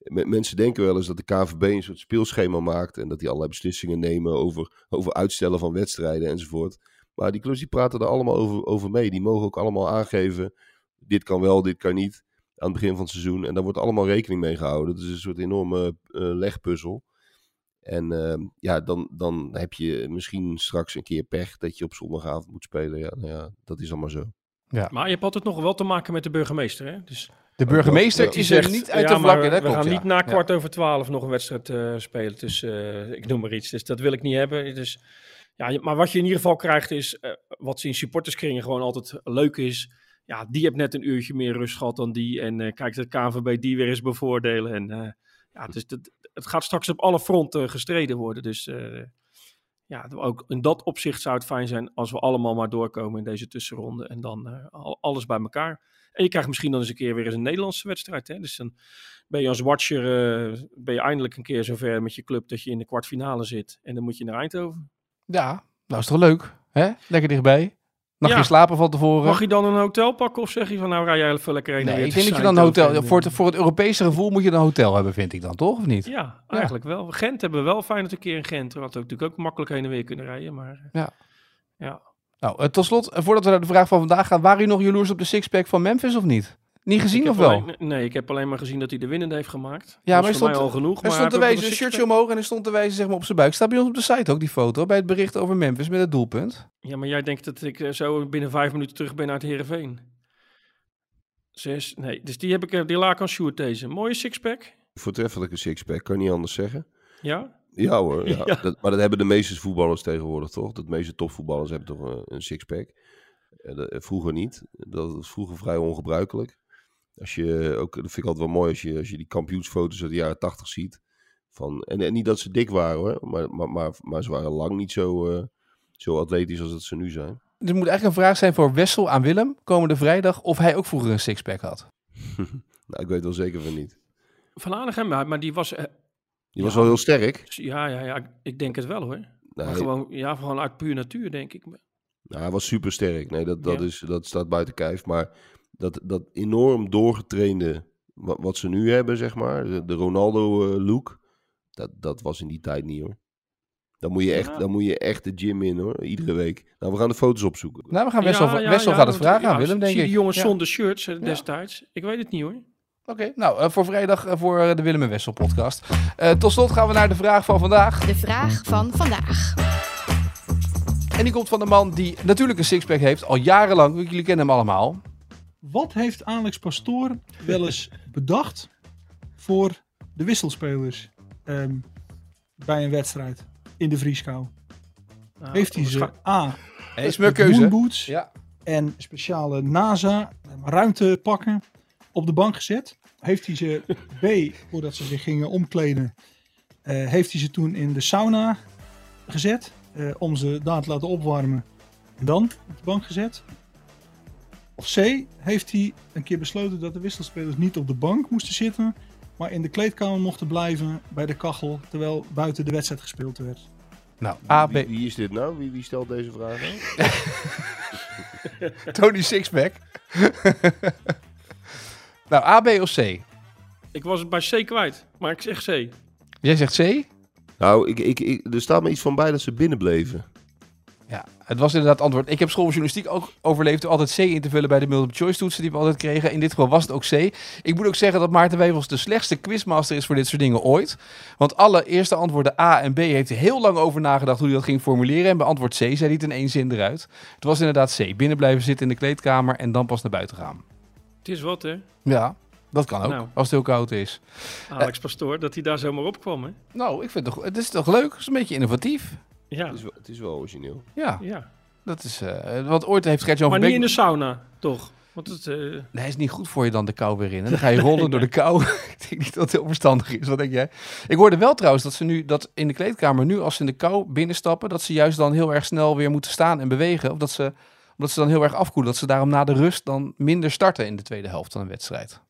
C: Mensen denken wel eens dat de KVB een soort speelschema maakt en dat die allerlei beslissingen nemen over, over uitstellen van wedstrijden enzovoort. Maar die clubs die praten er allemaal over, over mee. Die mogen ook allemaal aangeven, dit kan wel, dit kan niet aan het begin van het seizoen. En daar wordt allemaal rekening mee gehouden. Het is een soort enorme eh, legpuzzel. En ehm, ja, dan, dan heb je misschien straks een keer pech dat je op zondagavond moet spelen. Ja, nou ja, dat is allemaal zo.
D: Maar je hebt altijd nog wel te maken met de burgemeester. Hè? Dus
B: De burgemeester
C: Ja,
B: is
D: die
B: er
D: zegt,
B: niet uit
D: ja,
B: te vlakken.
D: maar
B: Dat
D: we
B: klopt,
D: gaan
B: ja.
D: niet na
B: Ja.
D: kwart over twaalf nog een wedstrijd eh, spelen. Dus eh, ik noem maar iets. Dus dat wil ik niet hebben. Dus, ja, maar wat je in ieder geval krijgt is, eh, wat ze in supporterskringen gewoon altijd leuk is. Ja, die heeft net een uurtje meer rust gehad dan die. En eh kijk, de KNVB die weer eens bevoordelen. En eh, ja, dus dat, het gaat straks op alle fronten gestreden worden. Dus eh, ja, ook in dat opzicht zou het fijn zijn als we allemaal maar doorkomen in deze tussenronde. En dan eh, al- alles bij elkaar. En je krijgt misschien dan eens een keer weer eens een Nederlandse wedstrijd. Hè? Dus dan ben je als watcher eh, ben je eindelijk een keer zover met je club dat je in de kwartfinale zit. En dan moet je naar Eindhoven.
B: Ja, nou is toch leuk, hè? Lekker dichtbij. Nachtje
D: Ja.
B: slapen van tevoren.
D: Mag je dan een hotel pakken of zeg je van nou rij jij even lekker heen? en
B: Nee,
D: weer
B: ik denk dat je dan een hotel... Voor
D: eh,
B: het, voor het Europese gevoel moet je een hotel hebben, vind ik dan, toch? Of niet?
D: Ja, eigenlijk wel. Gent hebben we wel fijn dat een keer in Gent. We hadden natuurlijk ook makkelijk heen en weer kunnen rijden. Maar eh,
B: Ja.
D: ja.
B: Nou, eh, tot slot, eh, voordat we naar de vraag van vandaag gaan. Waren jullie nog jaloers op de sixpack van Memphis of niet? Niet gezien
D: Ik
B: of wel?
D: alleen- nee, ik heb alleen maar gezien dat hij de winnende heeft gemaakt.
B: Ja,
D: dat
B: maar
D: is
B: hij
D: voor mij
B: stond-
D: al genoeg.
B: Er
D: maar
B: stond te
D: hij
B: wijzen, een shirtje omhoog en er stond te wijzen zeg maar, op zijn buik. Staat bij ons op de site ook die foto, bij het bericht over Memphis met het doelpunt.
D: Ja, maar jij denkt dat ik eh, zo binnen vijf minuten terug ben uit Heerenveen. Zes, nee. Dus die heb ik, eh, die laat ik aan Sjoerd deze. Mooie sixpack.
C: Voortreffelijke sixpack, kan niet anders zeggen.
D: Ja?
C: Ja hoor, *laughs* ja.
D: Ja.
C: Dat, maar dat hebben de meeste voetballers tegenwoordig toch? De meeste topvoetballers hebben toch een, een sixpack. Eh, dat- vroeger niet. Dat was vroeger vrij ongebruikelijk. Als je, ook, dat vind ik altijd wel mooi als je, als je die kampioensfoto's uit de jaren tachtig ziet. Van, en, en niet dat ze dik waren hoor, maar, maar, maar, maar ze waren lang niet zo, eh, zo atletisch als dat ze nu zijn.
B: Dus het moet eigenlijk een vraag zijn voor Wessel aan Willem, komende vrijdag, of hij ook vroeger een sixpack had. *laughs*
C: Nou, ik weet wel zeker van niet.
D: Van Aanegem, maar, maar die was... eh,
C: Die was
D: Ja.
C: wel heel sterk.
D: ja, ja, ja, ik denk het wel hoor.
C: Nou,
D: maar gewoon, ja, gewoon uit puur natuur, denk ik.
C: Nou, hij was super sterk. Nee, dat, dat,
D: Ja.
C: is, dat staat buiten kijf. Maar dat, dat enorm doorgetrainde, wat, wat ze nu hebben, zeg maar, de, de Ronaldo-look, dat, dat was in die tijd niet hoor. Dan moet, je echt,
D: Ja.
C: dan moet je echt de gym in hoor, iedere week. Nou, we gaan de foto's opzoeken.
B: Nou, we gaan Wessel,
D: Ja, ja,
B: Wessel
D: ja,
B: gaat het vragen
D: ja,
B: aan Willem, denk
D: zie
B: ik.
D: die jongens
B: Ja.
D: zonder shirts eh, destijds. Ik weet het niet hoor.
B: Oké, nou, eh, voor vrijdag eh, voor eh, de Willem en Wessel podcast. Eh, tot slot gaan we naar de vraag van vandaag.
I: De vraag van vandaag.
B: En die komt van de man die natuurlijk een sixpack heeft, al jarenlang. Jullie kennen hem allemaal.
J: Wat heeft Alex Pastoor wel eens bedacht voor de wisselspelers ehm, bij een wedstrijd in de vrieskou?
D: Nou,
J: heeft hij ze A.
B: Is keuze.
J: moonboots
B: Ja.
J: en speciale NASA ruimtepakken op de bank gezet? Heeft hij ze B, voordat ze zich gingen omkleden, eh, heeft hij ze toen in de sauna gezet eh, om ze daar te laten opwarmen en dan op de bank gezet? Of C, heeft hij een keer besloten dat de wisselspelers niet op de bank moesten zitten, maar in de kleedkamer mochten blijven bij de kachel terwijl buiten de wedstrijd gespeeld werd?
B: Nou, A, B,
C: Wie, wie is dit nou? Wie, wie stelt deze vraag nou? *laughs*
B: Tony Sixpack. *laughs* nou, A, B of C?
D: Ik was het bij C kwijt, maar ik zeg C.
B: Jij zegt C?
C: Nou, ik, ik, ik, er staat me iets van bij dat ze binnenbleven.
B: Ja, het was inderdaad antwoord. Ik heb schooljournalistiek ook overleefd door altijd C in te vullen bij de multiple choice toetsen die we altijd kregen. In dit geval was het ook C. Ik moet ook zeggen dat Maarten Wevels de slechtste quizmaster is voor dit soort dingen ooit. Want alle eerste antwoorden A en B heeft hij heel lang over nagedacht hoe hij dat ging formuleren. En bij antwoord C zei hij het in één zin eruit. Het was inderdaad C. Binnen blijven zitten in de kleedkamer en dan pas naar buiten gaan.
D: Het is wat, hè?
B: Ja, dat kan ook.
D: Nou.
B: Als het heel koud is.
D: Alex Pastoor, dat hij daar zomaar op kwam, hè?
B: Nou, ik vind het toch, het is toch leuk? Het is een beetje innovatief.
D: Ja,
C: Het is wel, het is wel origineel.
B: Ja,
D: ja.
B: dat is... eh want ooit heeft Gert-Jan
D: Maar niet
B: Beek...
D: in de sauna, toch? Want het, eh,
B: Nee, het is niet goed voor je dan de kou weer in. En dan ga je *laughs* rollen door de kou. *laughs* ik denk niet dat het heel verstandig is. Wat denk jij? Ik hoorde wel trouwens dat ze nu dat in de kleedkamer nu als ze in de kou binnenstappen, dat ze juist dan heel erg snel weer moeten staan en bewegen. Of dat ze, omdat ze dan heel erg afkoelen. Dat ze daarom na de rust dan minder starten in de tweede helft van een wedstrijd.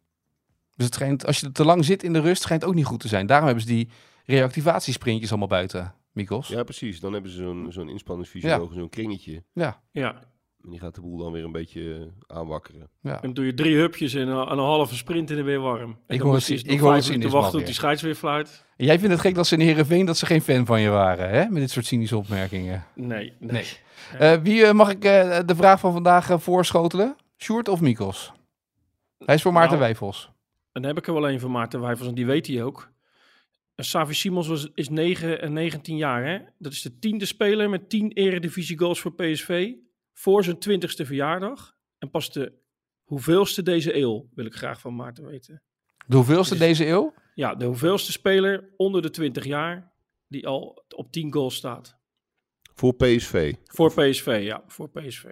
B: Dus het schijnt, als je te lang zit in de rust, schijnt ook niet goed te zijn. Daarom hebben ze die reactivatiesprintjes allemaal buiten, Mikos.
C: Ja, precies. Dan hebben ze zo'n zo'n inspanningsfysioloog, zo'n kringetje.
B: Ja.
D: ja.
C: En die gaat de boel dan weer een beetje eh, aanwakkeren.
B: ja.
D: En dan doe je drie hupjes en een, en een halve sprint en dan weer warm. En
B: Ik hoor het- ik hoor het cynisme
D: wachten tot die scheids weer fluit.
B: En jij vindt het gek dat ze in Heerenveen dat ze geen fan van je waren, hè? Met dit soort cynische opmerkingen.
D: Nee, nee.
B: Nee. Eh, wie eh, mag ik eh, de vraag van vandaag eh, voorschotelen? Sjoerd of Mikos? Hij is voor Maarten
D: Nou,
B: Wijfels.
D: Dan heb ik er wel een van Maarten Wijfels en die weet hij ook. Savi Simons was, is 9 en 19 jaar. Hè? Dat is de tiende speler met 10 eredivisie goals voor PSV. Voor zijn twintigste verjaardag. En pas de hoeveelste deze eeuw wil ik graag van Maarten weten.
B: De hoeveelste deze eeuw?
D: Ja, de hoeveelste speler onder de 20 jaar die al op 10 goals staat.
C: Voor PSV.
D: Voor PSV, ja, voor PSV.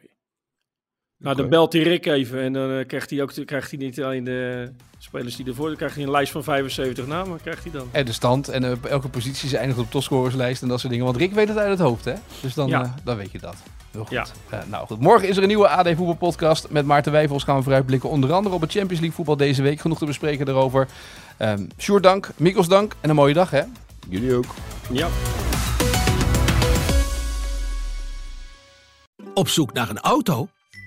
D: Nou, dan belt hij Rick even en dan eh, krijgt hij ook krijgt hij niet alleen de spelers die ervoor, dan krijgt hij een lijst van 75 namen, krijgt hij dan.
B: En de stand en eh, elke positie ze eindigt op topscorerslijst en dat soort dingen. Want Rick weet het uit het hoofd, hè? Dus dan,
D: Ja.
B: eh, dan weet je dat. Heel goed.
D: Ja.
B: Nou goed, morgen is er een nieuwe AD voetbalpodcast met Maarten Wijfels. Gaan we vooruitblikken onder andere op het Champions League voetbal deze week. Genoeg te bespreken daarover. Um, Sjoerd dank, Mikos dank en een mooie dag, hè?
C: Jullie ook.
D: Ja.
K: Op zoek naar een auto?